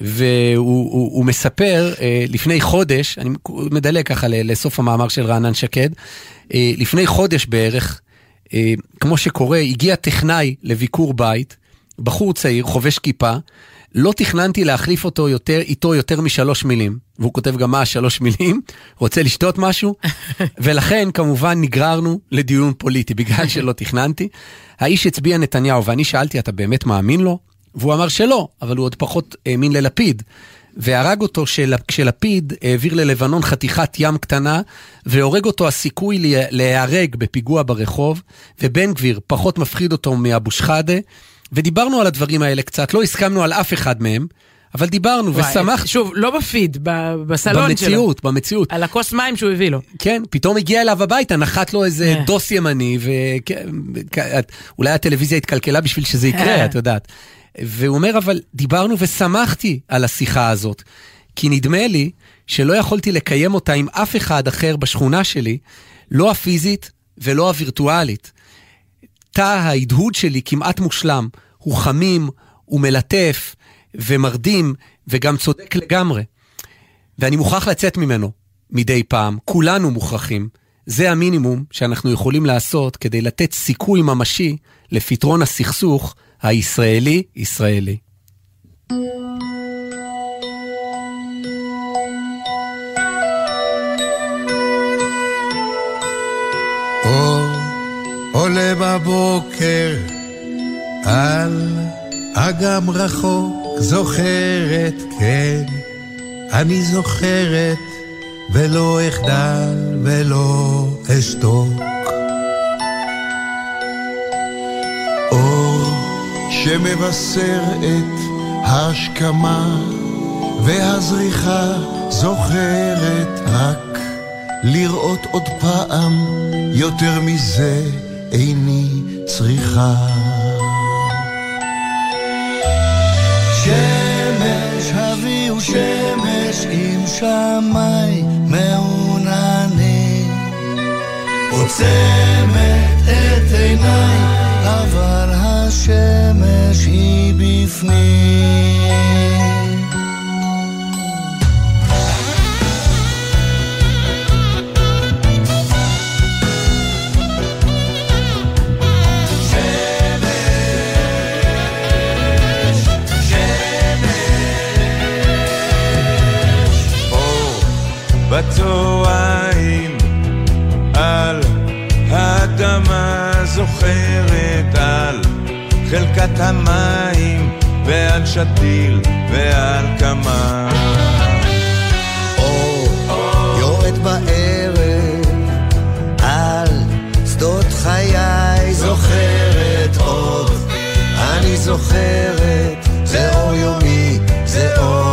והוא הוא, הוא מספר אה, לפני חודש, אני מדלג ככה לסוף המאמר של רענן שקד, אה, לפני חודש בערך, אה, כמו שקורה, הגיע טכנאי לביקור בית, בחור צעיר, חובש כיפה, לא תכננתי להחליף אותו יותר, איתו יותר משלוש מילים. והוא כותב גם מה השלוש מילים, רוצה לשתות משהו, ולכן כמובן נגררנו לדיון פוליטי, בגלל שלא תכננתי. האיש הצביע נתניהו, ואני שאלתי, אתה באמת מאמין לו? והוא אמר שלא, אבל הוא עוד פחות האמין ללפיד. והרג אותו של- כשלפיד העביר ללבנון חתיכת ים קטנה, והורג אותו הסיכוי לה- להיהרג בפיגוע ברחוב, ובן גביר פחות מפחיד אותו מאבו שחאדה, ודיברנו על הדברים האלה קצת, לא הסכמנו על אף אחד מהם, אבל דיברנו וואי, ושמחנו. שוב, לא בפיד, ב- בסלון שלו. במציאות, במציאות. על הכוס מים שהוא הביא לו. כן, פתאום הגיע אליו הביתה, נחת לו איזה אה. דוס ימני, ואולי הטלוויזיה התקלקלה בשביל שזה יקרה, אה. את יודעת. והוא אומר, אבל דיברנו ושמחתי על השיחה הזאת, כי נדמה לי שלא יכולתי לקיים אותה עם אף אחד אחר בשכונה שלי, לא הפיזית ולא הווירטואלית. תא ההדהוד שלי כמעט מושלם, הוא חמים, הוא מלטף ומרדים וגם צודק לגמרי. ואני מוכרח לצאת ממנו מדי פעם, כולנו מוכרחים. זה המינימום שאנחנו יכולים לעשות כדי לתת סיכוי ממשי לפתרון הסכסוך הישראלי-ישראלי. אור עולה בבוקר על אגם רחוק, זוכרת, כן, אני זוכרת, ולא אחדל ולא אשתוק. אור שמבשר את ההשכמה והזריחה זוכרת רק לראות עוד פעם יותר מזה איני צריכה. שמש הביאו שמש עם שמיים מעוננים עוצמת את עיניי אבל השמש היא בפנים בצהריים על האדמה זוכרת על חלקת המים ועל שתיל ועל אני זוכרת זה אור יומי זה אור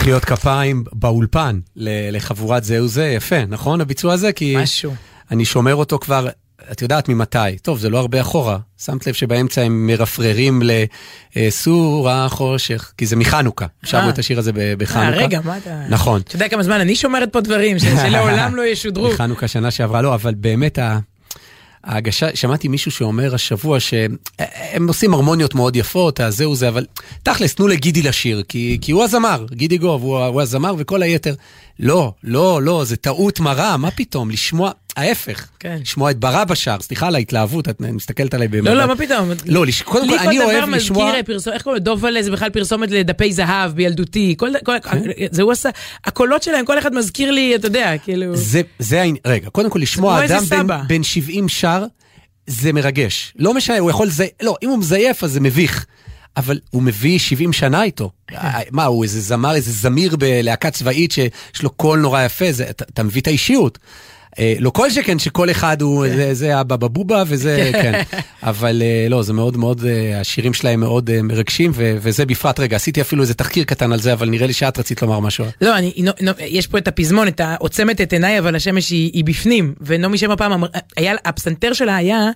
מחיאות כפיים באולפן לחבורת זהו זה, יפה, נכון הביצוע הזה? כי משהו. אני שומר אותו כבר, את יודעת ממתי. טוב, זה לא הרבה אחורה. שמת לב שבאמצע הם מרפררים לסור החושך, כי זה מחנוכה. שרו אה. את השיר הזה אה, בחנוכה. רגע, מה אתה... נכון. אתה יודע כמה זמן אני שומרת פה דברים שלעולם לא ישודרו. מחנוכה שנה שעברה, לא, אבל באמת ה... ההגשה, שמעתי מישהו שאומר השבוע שהם עושים הרמוניות מאוד יפות, הזהו זה, אבל תכלס, תנו לגידי לשיר, כי, כי הוא הזמר, גידי גוב, הוא, הוא הזמר וכל היתר. לא, לא, לא, זה טעות מרה, מה פתאום, לשמוע, ההפך. כן. לשמוע את ברבא שר, סליחה על ההתלהבות, את מסתכלת עליי במבט. לא, לא, מה פתאום. לא. קודם כל, לי אני כל אוהב דבר לשמוע... מזכיר פרסומת, איך קוראים לו? דובלה זה בכלל פרסומת לדפי זהב בילדותי. כל, כל, זה הוא עשה, הקולות שלהם, כל אחד מזכיר לי, אתה יודע, כאילו... זה, זה העניין, רגע, קודם כל לשמוע אדם בן, סבא. בן 70 שר, זה מרגש. לא משנה, הוא יכול לא, אם הוא מזייף אז זה מביך. אבל הוא מביא 70 שנה איתו. מה, הוא איזה זמר, איזה זמיר בלהקה צבאית שיש לו קול נורא יפה, זה, אתה, אתה מביא את האישיות. אה, לא כל שכן שכל אחד הוא, זה, זה הבבא בובה וזה, כן. אבל אה, לא, זה מאוד מאוד, אה, השירים שלהם מאוד מרגשים, ו, וזה בפרט, רגע, עשיתי אפילו איזה תחקיר קטן על זה, אבל נראה לי שאת רצית לומר משהו. לא, אני, נו, נו, יש פה את הפזמון, את העוצמת את עיניי, אבל השמש היא, היא בפנים. ונעמי שם הפעם, היה, הפסנתר שלה היה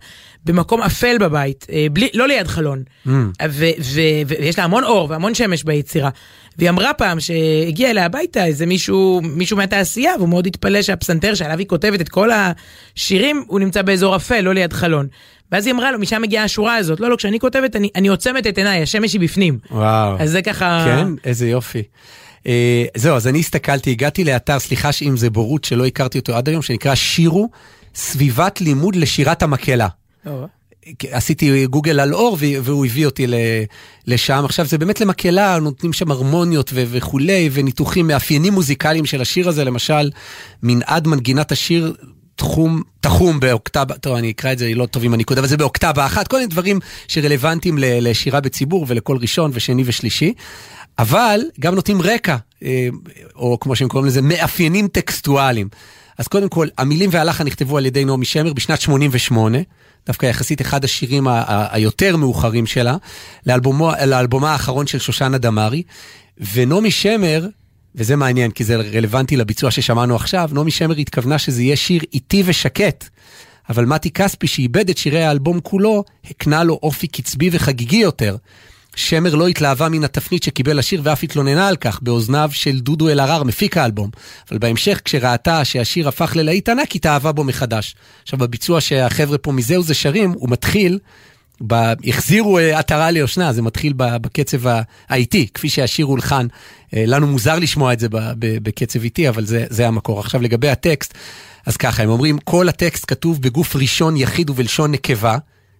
במקום אפל בבית, אה, בלי, לא ליד חלון. Mm. ו- ו- ויש לה המון אור והמון שמש ביצירה. והיא אמרה פעם שהגיע אליה הביתה איזה מישהו, מישהו מהתעשייה, והוא מאוד התפלא שהפסנתר שעליו היא כותבת את כל השירים, הוא נמצא באזור אפל, לא ליד חלון. ואז היא אמרה לו, משם מגיעה השורה הזאת, לא, לא, כשאני כותבת, אני, אני עוצמת את עיניי, השמש היא בפנים. וואו. אז זה ככה... כן, איזה יופי. אה, זהו, אז אני הסתכלתי, הגעתי לאתר, סליחה אם זה בורות שלא הכרתי אותו עד היום, שנקרא שירו, סביבת לימוד לשירת המקהלה. עשיתי גוגל על אור והוא הביא אותי לשם. עכשיו זה באמת למקהלה, נותנים שם הרמוניות וכולי, וניתוחים, מאפיינים מוזיקליים של השיר הזה, למשל, מנעד מנגינת השיר. תחום, תחום באוקטבה, טוב אני אקרא את זה, לא טוב אני כותב, אבל זה באוקטבה אחת, כל מיני דברים שרלוונטיים לשירה בציבור ולכל ראשון ושני ושלישי, אבל גם נותנים רקע, אה, או כמו שהם קוראים לזה, מאפיינים טקסטואליים. אז קודם כל, המילים והלחן נכתבו על ידי נעמי שמר בשנת 88, דווקא יחסית אחד השירים היותר מאוחרים שלה, לאלבומו, לאלבומה האחרון של שושנה דמארי, ונעמי שמר, וזה מעניין כי זה רלוונטי לביצוע ששמענו עכשיו, נעמי שמר התכוונה שזה יהיה שיר איטי ושקט. אבל מתי כספי שאיבד את שירי האלבום כולו, הקנה לו אופי קצבי וחגיגי יותר. שמר לא התלהבה מן התפנית שקיבל השיר ואף התלוננה על כך באוזניו של דודו אלהרר, מפיק האלבום. אבל בהמשך, כשראתה שהשיר הפך ללהיט ענק, התאהבה בו מחדש. עכשיו, בביצוע שהחבר'ה פה מזהו זה שרים, הוא מתחיל, ב... החזירו אה, עטרה ליושנה, זה מתחיל בקצב האיטי, כפי שהשיר הולחן. אה, לנו מוזר לשמוע את זה בקצב איטי, אבל זה, זה המקור. עכשיו, לגבי הטקסט, אז ככה, הם אומרים, כל הטקסט כתוב בגוף ראשון יחיד ובלשון נקבה.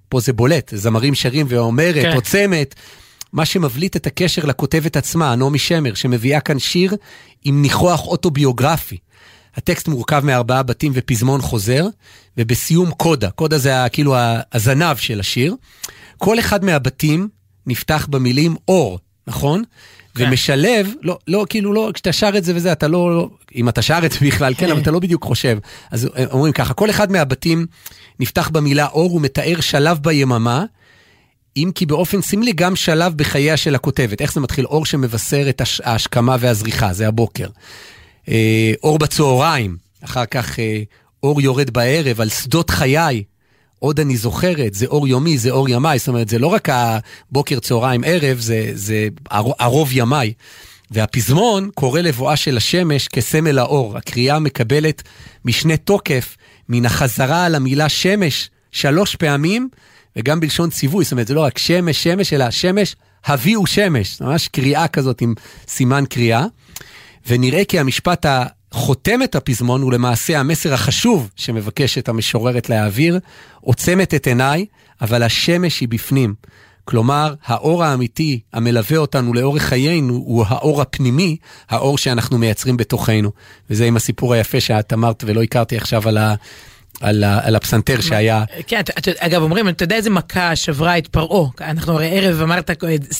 פה זה בולט, זמרים שרים ואומרת, כן. עוצמת. מה שמבליט את הקשר לכותבת עצמה, נעמי שמר, שמביאה כאן שיר עם ניחוח אוטוביוגרפי. הטקסט מורכב מארבעה בתים ופזמון חוזר, ובסיום קודה. קודה זה כאילו הזנב של השיר. כל אחד מהבתים נפתח במילים אור, נכון? כן. ומשלב, לא, לא, כאילו לא, כשאתה שר את זה וזה, אתה לא, לא אם אתה שר את זה בכלל, כן, אבל אתה לא בדיוק חושב. אז אומרים ככה, כל אחד מהבתים נפתח במילה אור ומתאר שלב ביממה, אם כי באופן סמלי גם שלב בחייה של הכותבת. איך זה מתחיל? אור שמבשר את הש- ההשכמה והזריחה, זה הבוקר. אה, אור בצהריים, אחר כך אה, אור יורד בערב על שדות חיי. עוד אני זוכרת, זה אור יומי, זה אור ימיי, זאת אומרת, זה לא רק הבוקר, צהריים, ערב, זה, זה הרוב ימיי. והפזמון קורא לבואה של השמש כסמל האור. הקריאה מקבלת משנה תוקף מן החזרה על המילה שמש שלוש פעמים, וגם בלשון ציווי, זאת אומרת, זה לא רק שמש, שמש, אלא שמש, הביאו שמש. ממש קריאה כזאת עם סימן קריאה. ונראה כי המשפט החותם את הפזמון הוא למעשה המסר החשוב שמבקשת המשוררת להעביר, עוצמת את עיניי, אבל השמש היא בפנים. כלומר, האור האמיתי המלווה אותנו לאורך חיינו הוא האור הפנימי, האור שאנחנו מייצרים בתוכנו. וזה עם הסיפור היפה שאת אמרת ולא הכרתי עכשיו על, ה, על, ה, על הפסנתר שהיה. כן, אתה- אתה- אגב, אומרים, אתה יודע איזה מכה שברה את פרעה? אנחנו הרי ערב אמרת,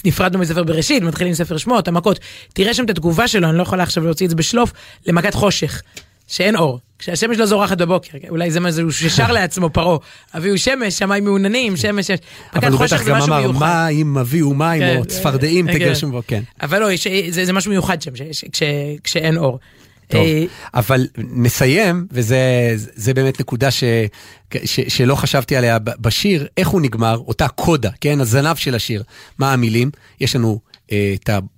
נפרדנו מספר בראשית, מתחילים ספר שמות, המכות. תראה שם את התגובה שלו, אני לא יכולה עכשיו להוציא את זה בשלוף, למכת חושך, שאין אור. כשהשמש לא זורחת בבוקר, אולי זה מה זה, הוא ששר לעצמו פרעה. אביהו שמש, שמיים מעוננים, שמש, שמש. אבל הוא בטח גם אמר. מה אם הביאו מים כן, או צפרדעים, כן. תגרשו בו, כן. אבל לא, זה משהו מיוחד שם, כשאין אור. טוב, אה, אבל נסיים, וזה זה באמת נקודה ש, ש, שלא חשבתי עליה בשיר, איך הוא נגמר, אותה קודה, כן, הזנב של השיר. מה המילים? יש לנו אה,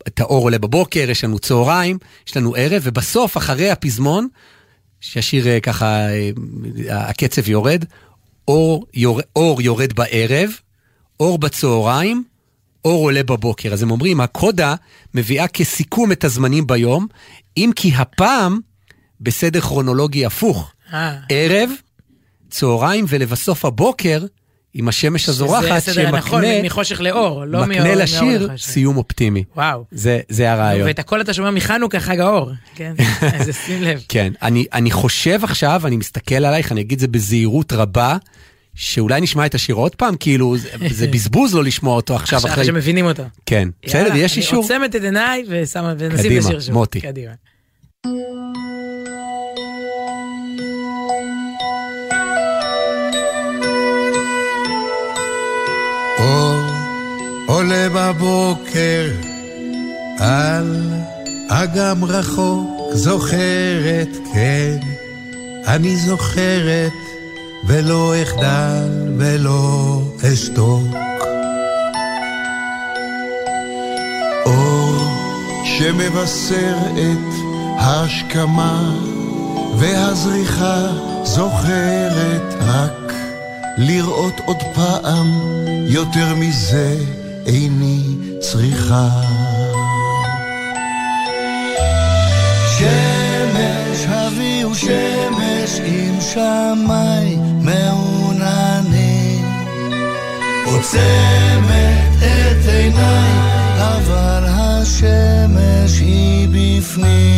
את האור עולה בבוקר, יש לנו צהריים, יש לנו ערב, ובסוף, אחרי הפזמון, שהשיר אה, ככה, אה, הקצב יורד, אור, יור, אור יורד בערב, אור בצהריים, אור עולה בבוקר. אז הם אומרים, הקודה מביאה כסיכום את הזמנים ביום, אם כי הפעם בסדר כרונולוגי הפוך. אה. ערב, צהריים ולבסוף הבוקר, עם השמש הזורחת, שזה הנכון, שמקנה מחושך לאור, לא מאור מקנה מאור לשיר לחושך. סיום אופטימי. וואו. זה, זה הרעיון. ואת הכל אתה שומע מחנוכה, חג האור. כן, אז שים לב. כן, אני, אני חושב עכשיו, אני מסתכל עלייך, אני אגיד זה בזהירות רבה, שאולי נשמע את השיר עוד פעם, כאילו, זה, זה בזבוז לא לשמוע אותו עכשיו עכשיו אחרי... שמבינים אותו. כן, בסדר, יש אישור. אני עוצמת את עיניי ושמה, ונשים קדימה, לשיר שוב. מוטי. קדימה. אור עולה בבוקר על אגם רחוק, זוכרת, כן, אני זוכרת, ולא אחדל ולא אשתוק. אור שמבשר את ההשכמה והזריחה, זוכרת רק לראות עוד פעם, יותר מזה איני צריכה. הביאו שמש עם שמיים מעוננים. עוצמת את עיניי, אבל השמש היא בפנים.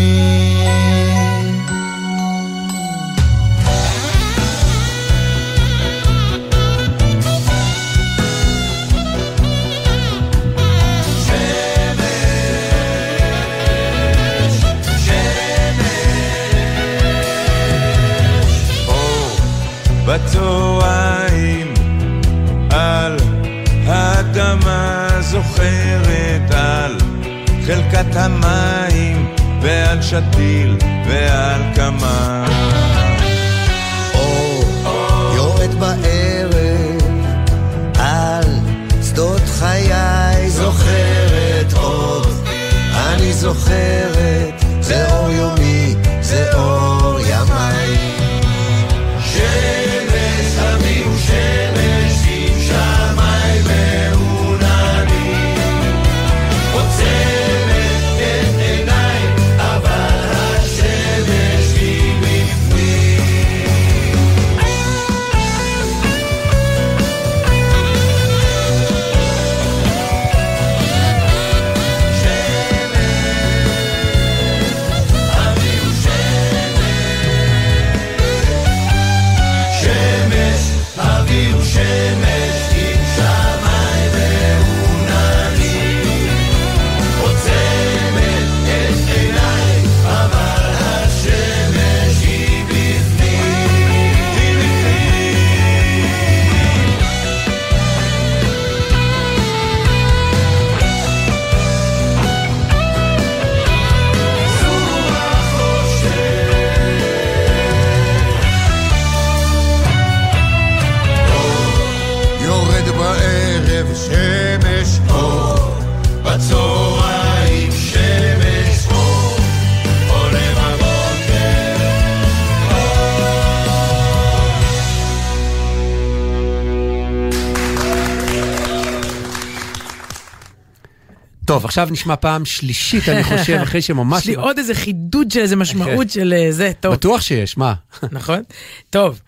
עכשיו נשמע פעם שלישית, אני חושב, אחרי שממש... יש לי עוד איזה חידוד של איזה משמעות של אה, זה, טוב. בטוח שיש, מה? נכון? טוב,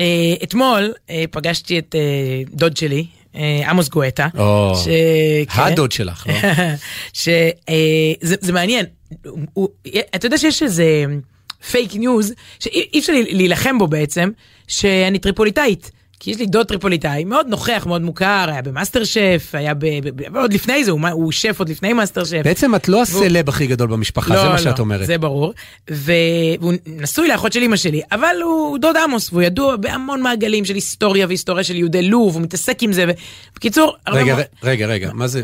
אה, אתמול אה, פגשתי את דוד שלי, עמוס גואטה. או, ש- כן. הדוד שלך, לא? שזה זה מעניין, אתה יודע שיש איזה פייק ניוז, שאי אי אפשר להילחם בו בעצם, שאני טריפוליטאית. כי יש לי דוד טריפוליטאי, מאוד נוכח, מאוד מוכר, היה במאסטר שף, היה ב... ב- ב- עוד לפני זה, הוא, הוא שף עוד לפני מאסטר שף. בעצם את לא הסלב הכי גדול במשפחה, זה מה שאת אומרת. לא, זה ברור. ו- והוא נשוי לאחות של אמא שלי, אבל הוא דוד עמוס, והוא ידוע בהמון מעגלים של היסטוריה והיסטוריה של יהודי לוב, הוא מתעסק עם זה. ו- בקיצור, הרבה רגע, ר- רגע, רגע, מה זה?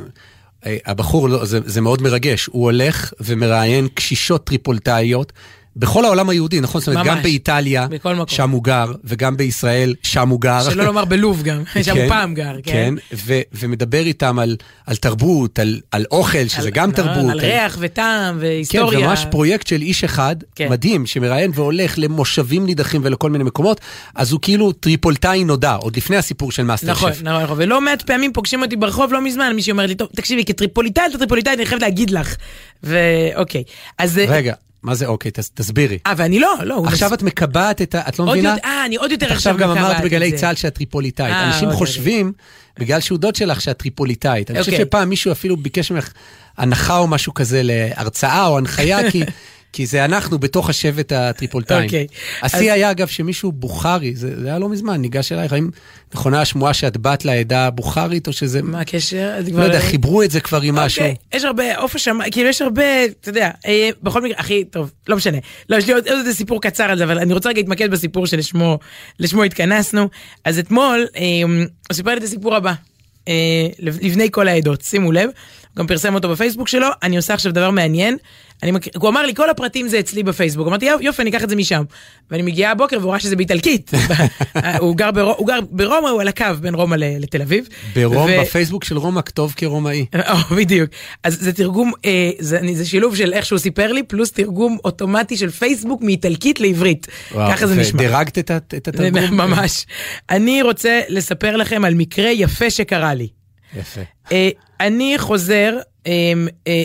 אה, הבחור, לא, זה, זה מאוד מרגש, הוא הולך ומראיין קשישות טריפולטאיות בכל העולם היהודי, נכון? זאת אומרת. גם באיטליה. שם הוא גר, וגם בישראל, שם הוא גר. שלא לומר בלוב גם, שם הוא פעם גר, כן. כן, ו- ומדבר איתם על, על תרבות, על, על אוכל, שזה על- גם נכון, תרבות. על ריח וטעם כן, והיסטוריה. ממש פרויקט של איש אחד, כן. מדהים, שמראיין והולך למושבים נידחים ולכל מיני מקומות, אז הוא כאילו טריפולטאי נודע, עוד לפני הסיפור של מאסטר נכון, שף. נכון, נכון, ולא מעט פעמים פוגשים אותי ברחוב לא מזמן, מישהי אומרת לי, טוב, תקשיבי, כטריפוליטאית, טריפוליטאית, אני חייבת להגיד לך. ואוקיי, אז... רגע, מה זה אוקיי? תס, תסבירי. אה, ואני לא, לא. עכשיו את מקבעת את ה... את לא מבינה? אה, אני עוד יותר את עכשיו עכשיו גם אמרת מקבעת בגלי זה. צה"ל שאת טריפוליטאית. אה, אנשים אוקיי, חושבים, בגלל שהוא דוד שלך, שאת טריפוליטאית. אני חושב אוקיי. שפעם מישהו אפילו ביקש ממך הנחה או משהו כזה להרצאה או הנחיה, כי... כי זה אנחנו בתוך השבט הטריפולטאים. אוקיי. השיא היה אגב שמישהו בוכרי, זה זה היה לא מזמן, ניגש אלייך, האם נכונה השמועה שאת בת לעדה הבוכרית או שזה... מה הקשר? לא כבר- יודע, חיברו את זה כבר עם משהו. יש הרבה, עוף השמיים, כאילו יש הרבה, אתה יודע, אה, בכל מקרה, הכי טוב, לא משנה. לא, יש לי עוד, איזה סיפור קצר על זה, אבל אני רוצה רגע להתמקד בסיפור שלשמו לשמו התכנסנו. אז אתמול, אה, הוא סיפר לי את הסיפור הבא, אה, לבני כל העדות, שימו לב, הוא גם פרסם אותו בפייסבוק שלו, אני עושה עכשיו דבר מעניין. אני מק... הוא אמר לי, כל הפרטים זה אצלי בפייסבוק. אמרתי, "יופ- יופי, אני אקח את זה משם. ואני מגיעה הבוקר והוא ראה שזה באיטלקית. הוא, גר ברו... הוא גר ברומא, הוא על הקו בין רומא ל- לתל אביב. ברום, ו- בפייסבוק של רומא כתוב כרומאי. או, בדיוק. אז זה תרגום, אה, זה, אני- זה שילוב של איך שהוא סיפר לי, פלוס תרגום אוטומטי של פייסבוק מאיטלקית לעברית. וואו, ככה זה. נשמע. דירגת את את התרגום? ממש. אני רוצה לספר לכם על מקרה יפה שקרה לי. יפה. אה, אני חוזר אה, אה,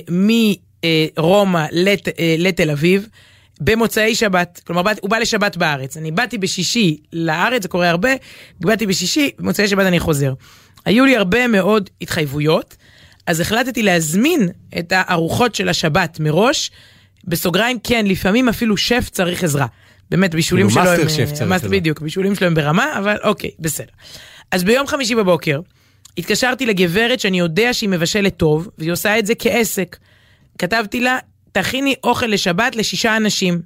מרומא לת, אה, לתל אביב במוצאי שבת, כלומר באת- הוא בא לשבת בארץ, אני באתי בשישי לארץ, זה קורה הרבה, באתי בשישי, במוצאי שבת אני חוזר. היו לי הרבה מאוד התחייבויות, אז החלטתי להזמין את הארוחות של השבת מראש, בסוגריים כן, לפעמים אפילו שף צריך עזרה. באמת, בישולים שלו הם... שף צריך עזרה. בדיוק, בישולים שלו הם ברמה, אבל אוקיי, בסדר. אז ביום חמישי בבוקר, התקשרתי לגברת שאני יודע שהיא מבשלת טוב, והיא עושה את זה כעסק. כתבתי לה, תכיני אוכל לשבת לשישה אנשים.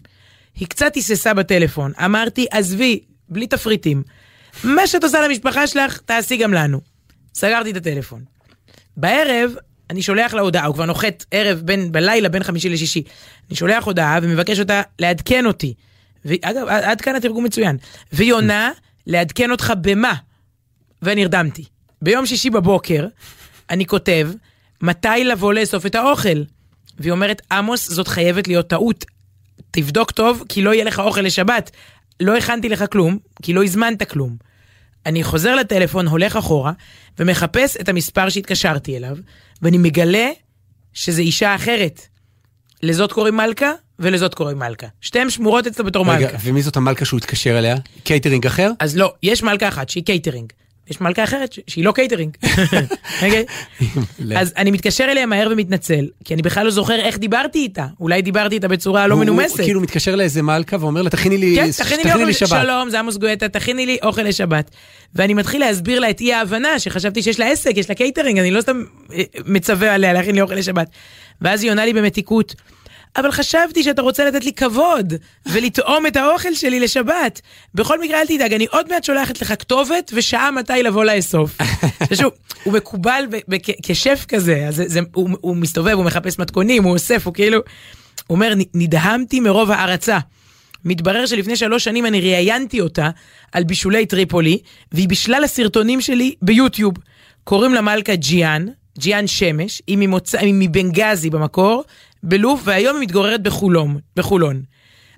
היא קצת היססה בטלפון, אמרתי, עזבי, בלי תפריטים. מה שאת עושה למשפחה שלך, תעשי גם לנו. סגרתי את הטלפון. בערב, אני שולח לה הודעה, הוא כבר נוחת ערב בין, בלילה בין חמישי לשישי. אני שולח הודעה ומבקש אותה לעדכן אותי. ואגב, עד עד כאן התרגום מצוין. והיא עונה, לעדכן אותך במה? ונרדמתי. ביום שישי בבוקר, אני כותב, מתי לבוא לאסוף את האוכל? והיא אומרת, עמוס, זאת חייבת להיות טעות. תבדוק טוב, כי לא יהיה לך אוכל לשבת. לא הכנתי לך כלום, כי לא הזמנת כלום. אני חוזר לטלפון, הולך אחורה, ומחפש את המספר שהתקשרתי אליו, ואני מגלה שזה אישה אחרת. לזאת קוראים מלכה, ולזאת קוראים מלכה. שתיהן שמורות אצלו בתור רגע, מלכה. ומי זאת המלכה שהוא התקשר אליה? קייטרינג אחר? אז לא, יש מלכה אחת שהיא קייטרינג. יש מלכה אחרת שהיא לא קייטרינג. אוקיי? אז אני מתקשר אליה מהר ומתנצל, כי אני בכלל לא זוכר איך דיברתי איתה. אולי דיברתי איתה בצורה לא הוא- הוא מנומסת. כאילו מתקשר לאיזה מלכה ואומר לה, תכיני לי כן, שבת. שלום, זה עמוס גואטה, תכיני לי אוכל לשבת. ואני מתחיל להסביר לה את אי ההבנה, שחשבתי שיש לה עסק, יש לה קייטרינג, אני לא סתם אה, מצווה עליה להכין לי אוכל לשבת. ואז היא עונה לי במתיקות, אבל חשבתי שאתה רוצה לתת לי כבוד, ולטעום את האוכל שלי לשבת. בכל מקרה, אל תדאג, אני עוד מעט שולחת לך כתובת ושעה מתי לבוא לאסוף. שוב, הוא מקובל כשף כזה, אז זה, זה, הוא, הוא מסתובב, הוא מחפש מתכונים, הוא אוסף, הוא כאילו... הוא אומר, "נ- נדהמתי מרוב הערצה. מתברר שלפני שלוש שנים אני ראיינתי אותה על בישולי טריפולי, והיא בשלל הסרטונים שלי ביוטיוב. קוראים לה מלכה ג'יאן, ג'יאן שמש, היא, ממוצא, היא מבנגזי במקור, בלוב, והיום היא מתגוררת בחולון. בחולון.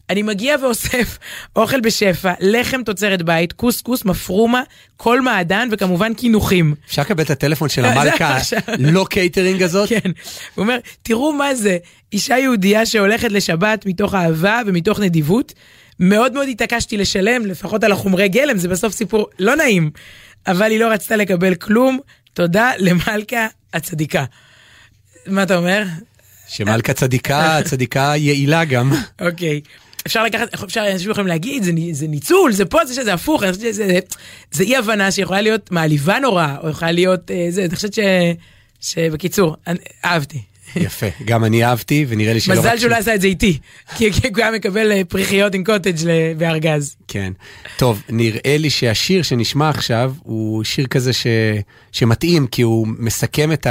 אני מגיע ואוסף אוכל בשפע, לחם תוצרת בית, קוסקוס, מפרומה, כל מעדן וכמובן קינוחים. אפשר לקבל את הטלפון של זה המלכה. לא קייטרינג הזאת? כן. הוא אומר, תראו מה זה, אישה יהודייה שהולכת לשבת מתוך אהבה ומתוך נדיבות. מאוד מאוד התעקשתי לשלם, לפחות על החומרי גלם, זה בסוף סיפור לא נעים, אבל היא לא רצתה לקבל כלום. תודה למלכה הצדיקה. מה אתה אומר? שמלכה צדיקה, צדיקה יעילה גם. אוקיי. אפשר לקחת, אפשר, אנשים יכולים להגיד, זה, זה ניצול, זה פה, זה שזה הפוך, אני חושבת שזה זה אי הבנה שיכולה להיות מעליבה נורא, או יכולה להיות, אה, זה, אני חושבת ש... שבקיצור, אני, אהבתי. יפה, גם אני אהבתי, ונראה לי שלא מזל. שהוא לא עשה את זה איתי, כי הוא היה מקבל אה, פריחיות עם קוטג' בארגז. כן. טוב, נראה לי שהשיר שנשמע עכשיו הוא שיר כזה ש... שמתאים, כי הוא מסכם את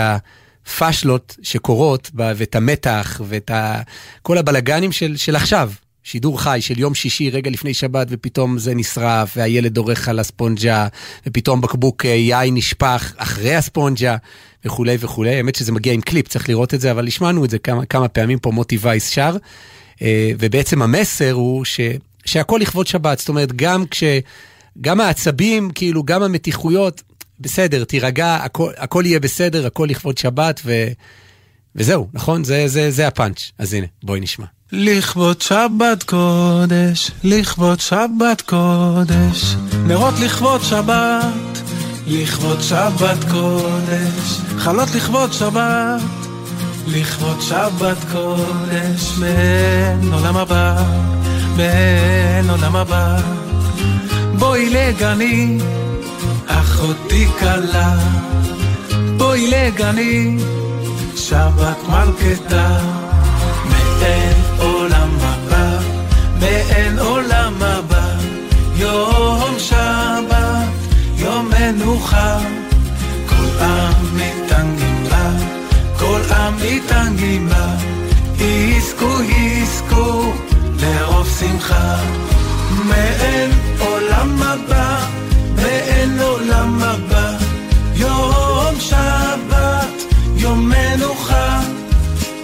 הפאשלות שקורות. ואת המתח, ואת ה... כל הבלגנים של, של עכשיו. שידור חי של יום שישי רגע לפני שבת ופתאום זה נשרף והילד דורך על הספונג'ה ופתאום בקבוק אה, יין נשפך אחרי הספונג'ה וכולי וכולי. האמת שזה מגיע עם קליפ, צריך לראות את זה, אבל השמענו את זה כמה, כמה פעמים פה מוטי וייס שר. אה, ובעצם המסר הוא ש, שהכל לכבוד שבת, זאת אומרת גם כש... גם העצבים, כאילו גם המתיחויות, בסדר, תירגע, הכל, הכל יהיה בסדר, הכל לכבוד שבת ו... וזהו, נכון? זה, זה, זה הפאנץ'. אז הנה, בואי נשמע. לכבוד שבת קודש, לכבוד שבת קודש, נרות לכבוד שבת, לכבוד שבת קודש, חלות לכבוד שבת, לכבוד שבת קודש, מעין עולם הבא, מעין עולם הבא. בואי לגני, אחותי כלה, בואי לגני, שבת מלכתה. מעין עולם הבא, מעין עולם הבא, יום שבת, יום מנוחה, כל עם מתענגים בה, כל עם מתענגים בה, יזכו יזכו לרוב שמחה, מעין עולם הבא, מעין עולם הבא, יום שבת, יום מנוחה.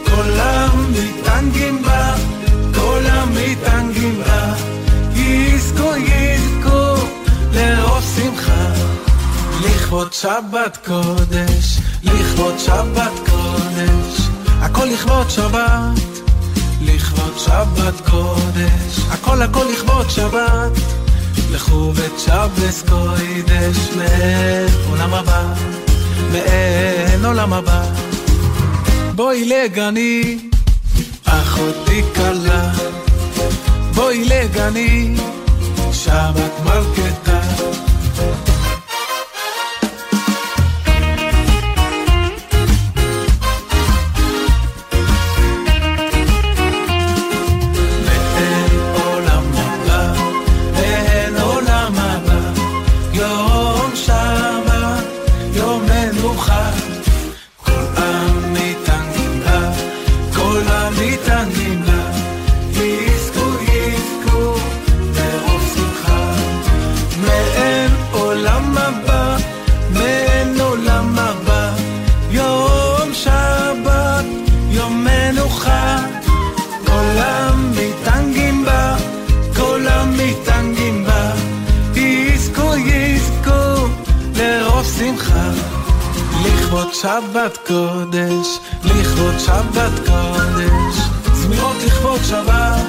כל המתענגים בה, כל המתענגים בה, יזכו יזכו לרוב שמחה. לכבוד שבת קודש, לכבוד שבת קודש, הכל לכבוד שבת, לכבוד שבת קודש, הכל הכל לכבוד שבת. לכו וצ'בלס קוידש מעולם הבא, מעין עולם הבא. בואי לגני, אחותי כלה. בואי לגני, שבת מלכתה. שבת קודש, לכבוד שבת קודש, זמירות לכבוד שבת,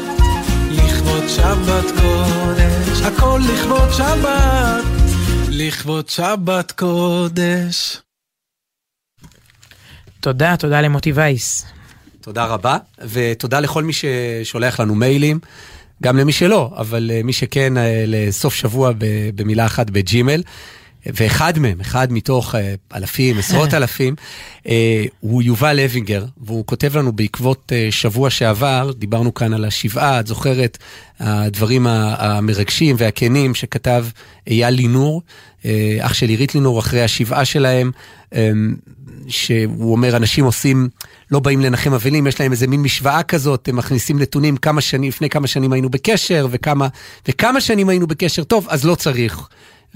לכבוד שבת קודש, הכל לכבוד שבת, לכבוד שבת קודש. תודה, תודה למוטי וייס. תודה רבה, ותודה לכל מי ששולח לנו מיילים, גם למי שלא, אבל אה, מי שכן, אה, לסוף שבוע במילה אחת בג'ימל. ואחד מהם, אחד מתוך אה, אלפים, עשרות אלפים, אה, הוא יובל לוינגר, והוא כותב לנו בעקבות אה, שבוע שעבר, דיברנו כאן על השבעה, את זוכרת, הדברים המרגשים והכנים שכתב אייל לינור, אח של עירית לינור, אחרי השבעה שלהם, שהוא אומר, אנשים עושים, לא באים לנחם אבלים, יש להם איזה מין משוואה כזאת, הם מכניסים נתונים כמה שנים, לפני כמה שנים היינו בקשר, וכמה, וכמה שנים היינו בקשר, טוב, אז לא צריך.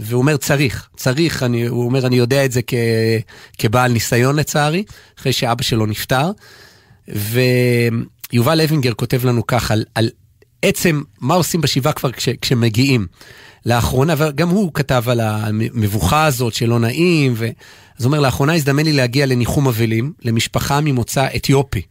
והוא אומר צריך, צריך, אני, הוא אומר אני יודע את זה כ, כבעל ניסיון לצערי, אחרי שאבא שלו נפטר. ויובל לוינגר כותב לנו כך על, על עצם מה עושים בשבעה כבר כש, כשמגיעים. לאחרונה, וגם הוא כתב על המבוכה הזאת שלא נעים, ו... אז הוא אומר, לאחרונה הזדמן לי להגיע לניחום אבלים למשפחה ממוצא אתיופי.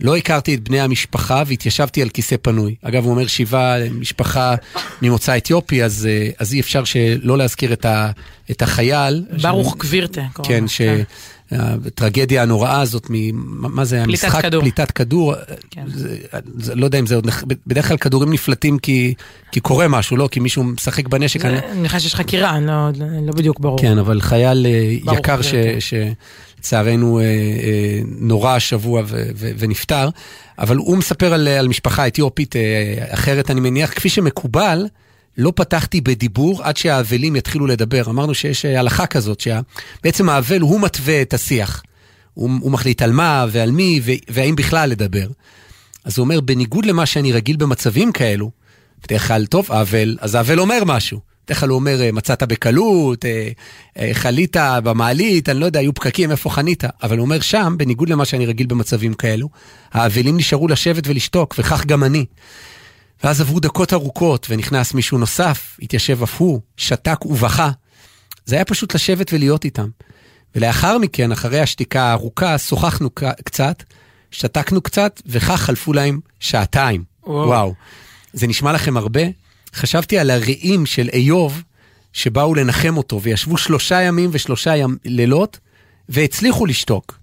לא הכרתי את בני המשפחה והתיישבתי על כיסא פנוי. אגב, הוא אומר שיבה למשפחה ממוצא אתיופי, אז, אה, אז אי אפשר שלא להזכיר את, ה, את החייל. ברוך ש... קבירתה. כן, שהטרגדיה כן. הנוראה הזאת, מ, מה זה, פליטת המשחק, כדור. פליטת כדור. כן. זה, זה, לא יודע אם זה עוד, בדרך כלל כדורים נפלטים כי, כי קורה משהו, לא? כי מישהו משחק בנשק. אני מניחה שיש חקירה, לא, לא בדיוק ברור. כן, אבל חייל אה, יקר ש... ש לצערנו אה, אה, נורא השבוע ונפטר, אבל הוא מספר על, על משפחה אתיופית אה, אחרת, אני מניח, כפי שמקובל, לא פתחתי בדיבור עד שהאבלים יתחילו לדבר. אמרנו שיש הלכה כזאת, שבעצם האבל הוא מתווה את השיח. הוא, הוא מחליט על מה ועל מי והאם בכלל לדבר. אז הוא אומר, בניגוד למה שאני רגיל במצבים כאלו, בדרך כלל, טוב, האבל, אז האבל אומר משהו. בדרך כלל הוא אומר, אה, מצאת בקלות, אה, אה, חלית במעלית, אני לא יודע, היו פקקים, איפה חנית? אבל הוא אומר שם, בניגוד למה שאני רגיל במצבים כאלו, האבלים נשארו לשבת ולשתוק, וכך גם אני. ואז עברו דקות ארוכות, ונכנס מישהו נוסף, התיישב אף הוא, שתק ובכה. זה היה פשוט לשבת ולהיות איתם. ולאחר מכן, אחרי השתיקה הארוכה, שוחחנו קצת, שתקנו קצת, וכך חלפו להם שעתיים. וואו. וואו. זה נשמע לכם הרבה? חשבתי על הרעים של איוב שבאו לנחם אותו וישבו שלושה ימים ושלושה ימ... לילות והצליחו לשתוק.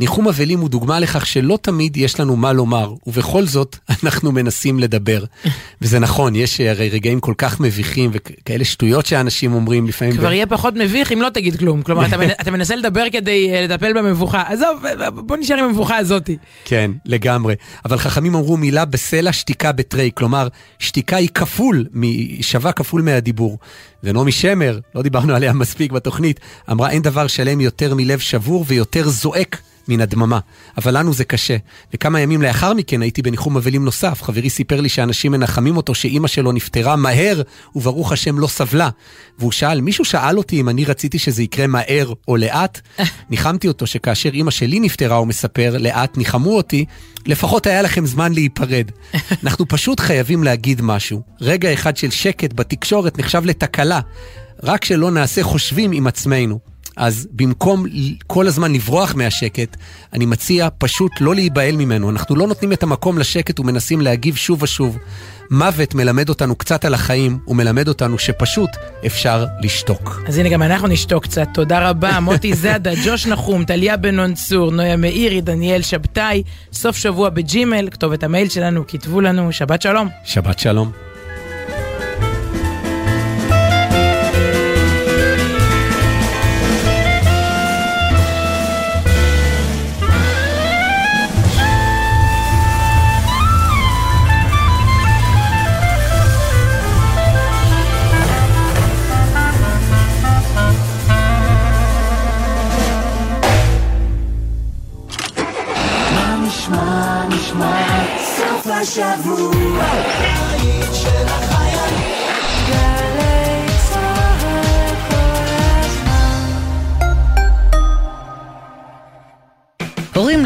ניחום אבלים הוא דוגמה לכך שלא תמיד יש לנו מה לומר, ובכל זאת אנחנו מנסים לדבר. וזה נכון, יש הרי רגעים כל כך מביכים וכאלה שטויות שאנשים אומרים לפעמים. כבר ב... יהיה פחות מביך אם לא תגיד כלום. כלומר, אתה, אתה מנסה לדבר כדי אה, לטפל במבוכה. עזוב, בוא נשאר עם המבוכה הזאתי. כן, לגמרי. אבל חכמים אמרו מילה בסלע, שתיקה בתרי. כלומר, שתיקה היא כפול, שווה כפול מהדיבור. ונעמי שמר, לא דיברנו עליה מספיק בתוכנית, אמרה אין דבר שלם יותר מלב שבור ויותר זועק מן הדממה. אבל לנו זה קשה. וכמה ימים לאחר מכן הייתי בניחום אבלים נוסף. חברי סיפר לי שאנשים מנחמים אותו שאימא שלו נפטרה מהר, וברוך השם לא סבלה. והוא שאל, מישהו שאל אותי אם אני רציתי שזה יקרה מהר או לאט? ניחמתי אותו שכאשר אימא שלי נפטרה, הוא מספר, לאט ניחמו אותי, לפחות היה לכם זמן להיפרד. אנחנו פשוט חייבים להגיד משהו. רגע אחד של שקט בתקשורת נחשב לתקלה. רק שלא נעשה חושבים עם עצמנו. אז במקום כל הזמן לברוח מהשקט, אני מציע פשוט לא להיבהל ממנו. אנחנו לא נותנים את המקום לשקט ומנסים להגיב שוב ושוב. מוות מלמד אותנו קצת על החיים, ומלמד אותנו שפשוט אפשר לשתוק. אז הנה גם אנחנו נשתוק קצת. תודה רבה, מוטי זאדה, ג'וש נחום, טליה בן צור, נויה מאירי, דניאל שבתאי, סוף שבוע בג'ימל, כתובת המייל שלנו, כתבו לנו, שבת שלום. שבת שלום. השבוע. הורים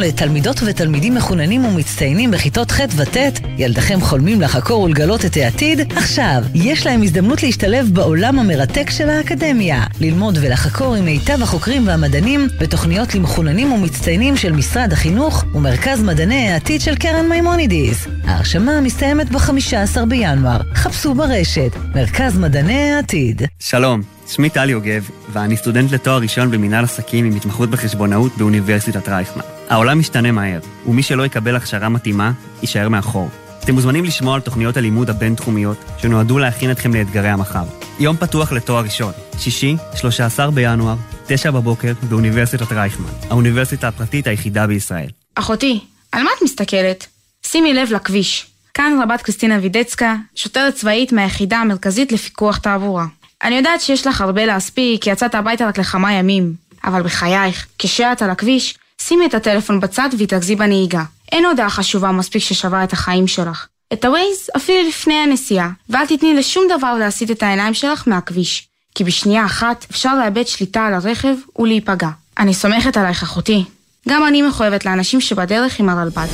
לתלמידות ותלמידים מחוננים ומצטיינים בכיתות ח' וט', ילדיכם חולמים לחקור ולגלות את העתיד? עכשיו, יש להם הזדמנות להשתלב בעולם המרתק של האקדמיה, ללמוד ולחקור עם מיטב החוקרים והמדענים בתוכניות למחוננים ומצטיינים של משרד החינוך ומרכז מדעני העתיד של קרן מימונידיס. ההרשמה מסתיימת ב-15 בינואר. חפשו ברשת, מרכז מדעני העתיד. שלום. שמי טלי יוגב, ואני סטודנט לתואר ראשון במנהל עסקים עם התמחות בחשבונאות באוניברסיטת רייכמן. העולם משתנה מהר, ומי שלא יקבל הכשרה מתאימה, יישאר מאחור. אתם מוזמנים לשמוע על תוכניות הלימוד הבין-תחומיות שנועדו להכין אתכם לאתגרי המחר. יום פתוח לתואר ראשון, שישי, 13 בינואר, 9 בבוקר, באוניברסיטת רייכמן, האוניברסיטה הפרטית היחידה בישראל. אחותי, על מה את מסתכלת? שימי לב לכביש. כאן רבת קריסטינה וידצקה, שוטרת צבאית מהיחידה המרכזית לפיקוח תעבורה. אני יודעת שיש לך הרבה להספיק, כי יצאת הביתה רק לכמה ימים. אבל בחייך, כשאת על הכביש, שימי את הטלפון בצד והתרכזי בנהיגה. אין הודעה חשובה מספיק ששווה את החיים שלך. את הווייז אפילו לפני הנסיעה, ואל תתני לשום דבר להסיט את העיניים שלך מהכביש. כי בשנייה אחת אפשר לאבד שליטה על הרכב ולהיפגע. אני סומכת עלייך אחותי. גם אני מחויבת לאנשים שבדרך עם הרלב"ד.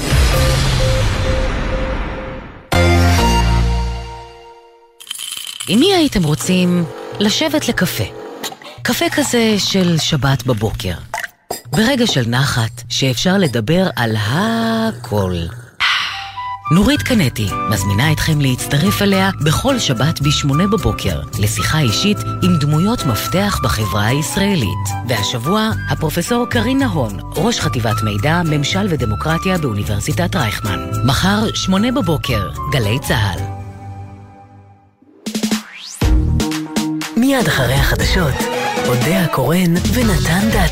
עם מי הייתם רוצים לשבת לקפה? קפה כזה של שבת בבוקר. ברגע של נחת, שאפשר לדבר על הכל. נורית קנטי מזמינה אתכם להצטרף אליה בכל שבת ב-8 בבוקר לשיחה אישית עם דמויות מפתח בחברה הישראלית. והשבוע, הפרופסור קרין נהון, ראש חטיבת מידע, ממשל ודמוקרטיה באוניברסיטת רייכמן. מחר, 8 בבוקר, גלי צה"ל. מיד אחרי החדשות, אודה הקורן ונתן דטנר.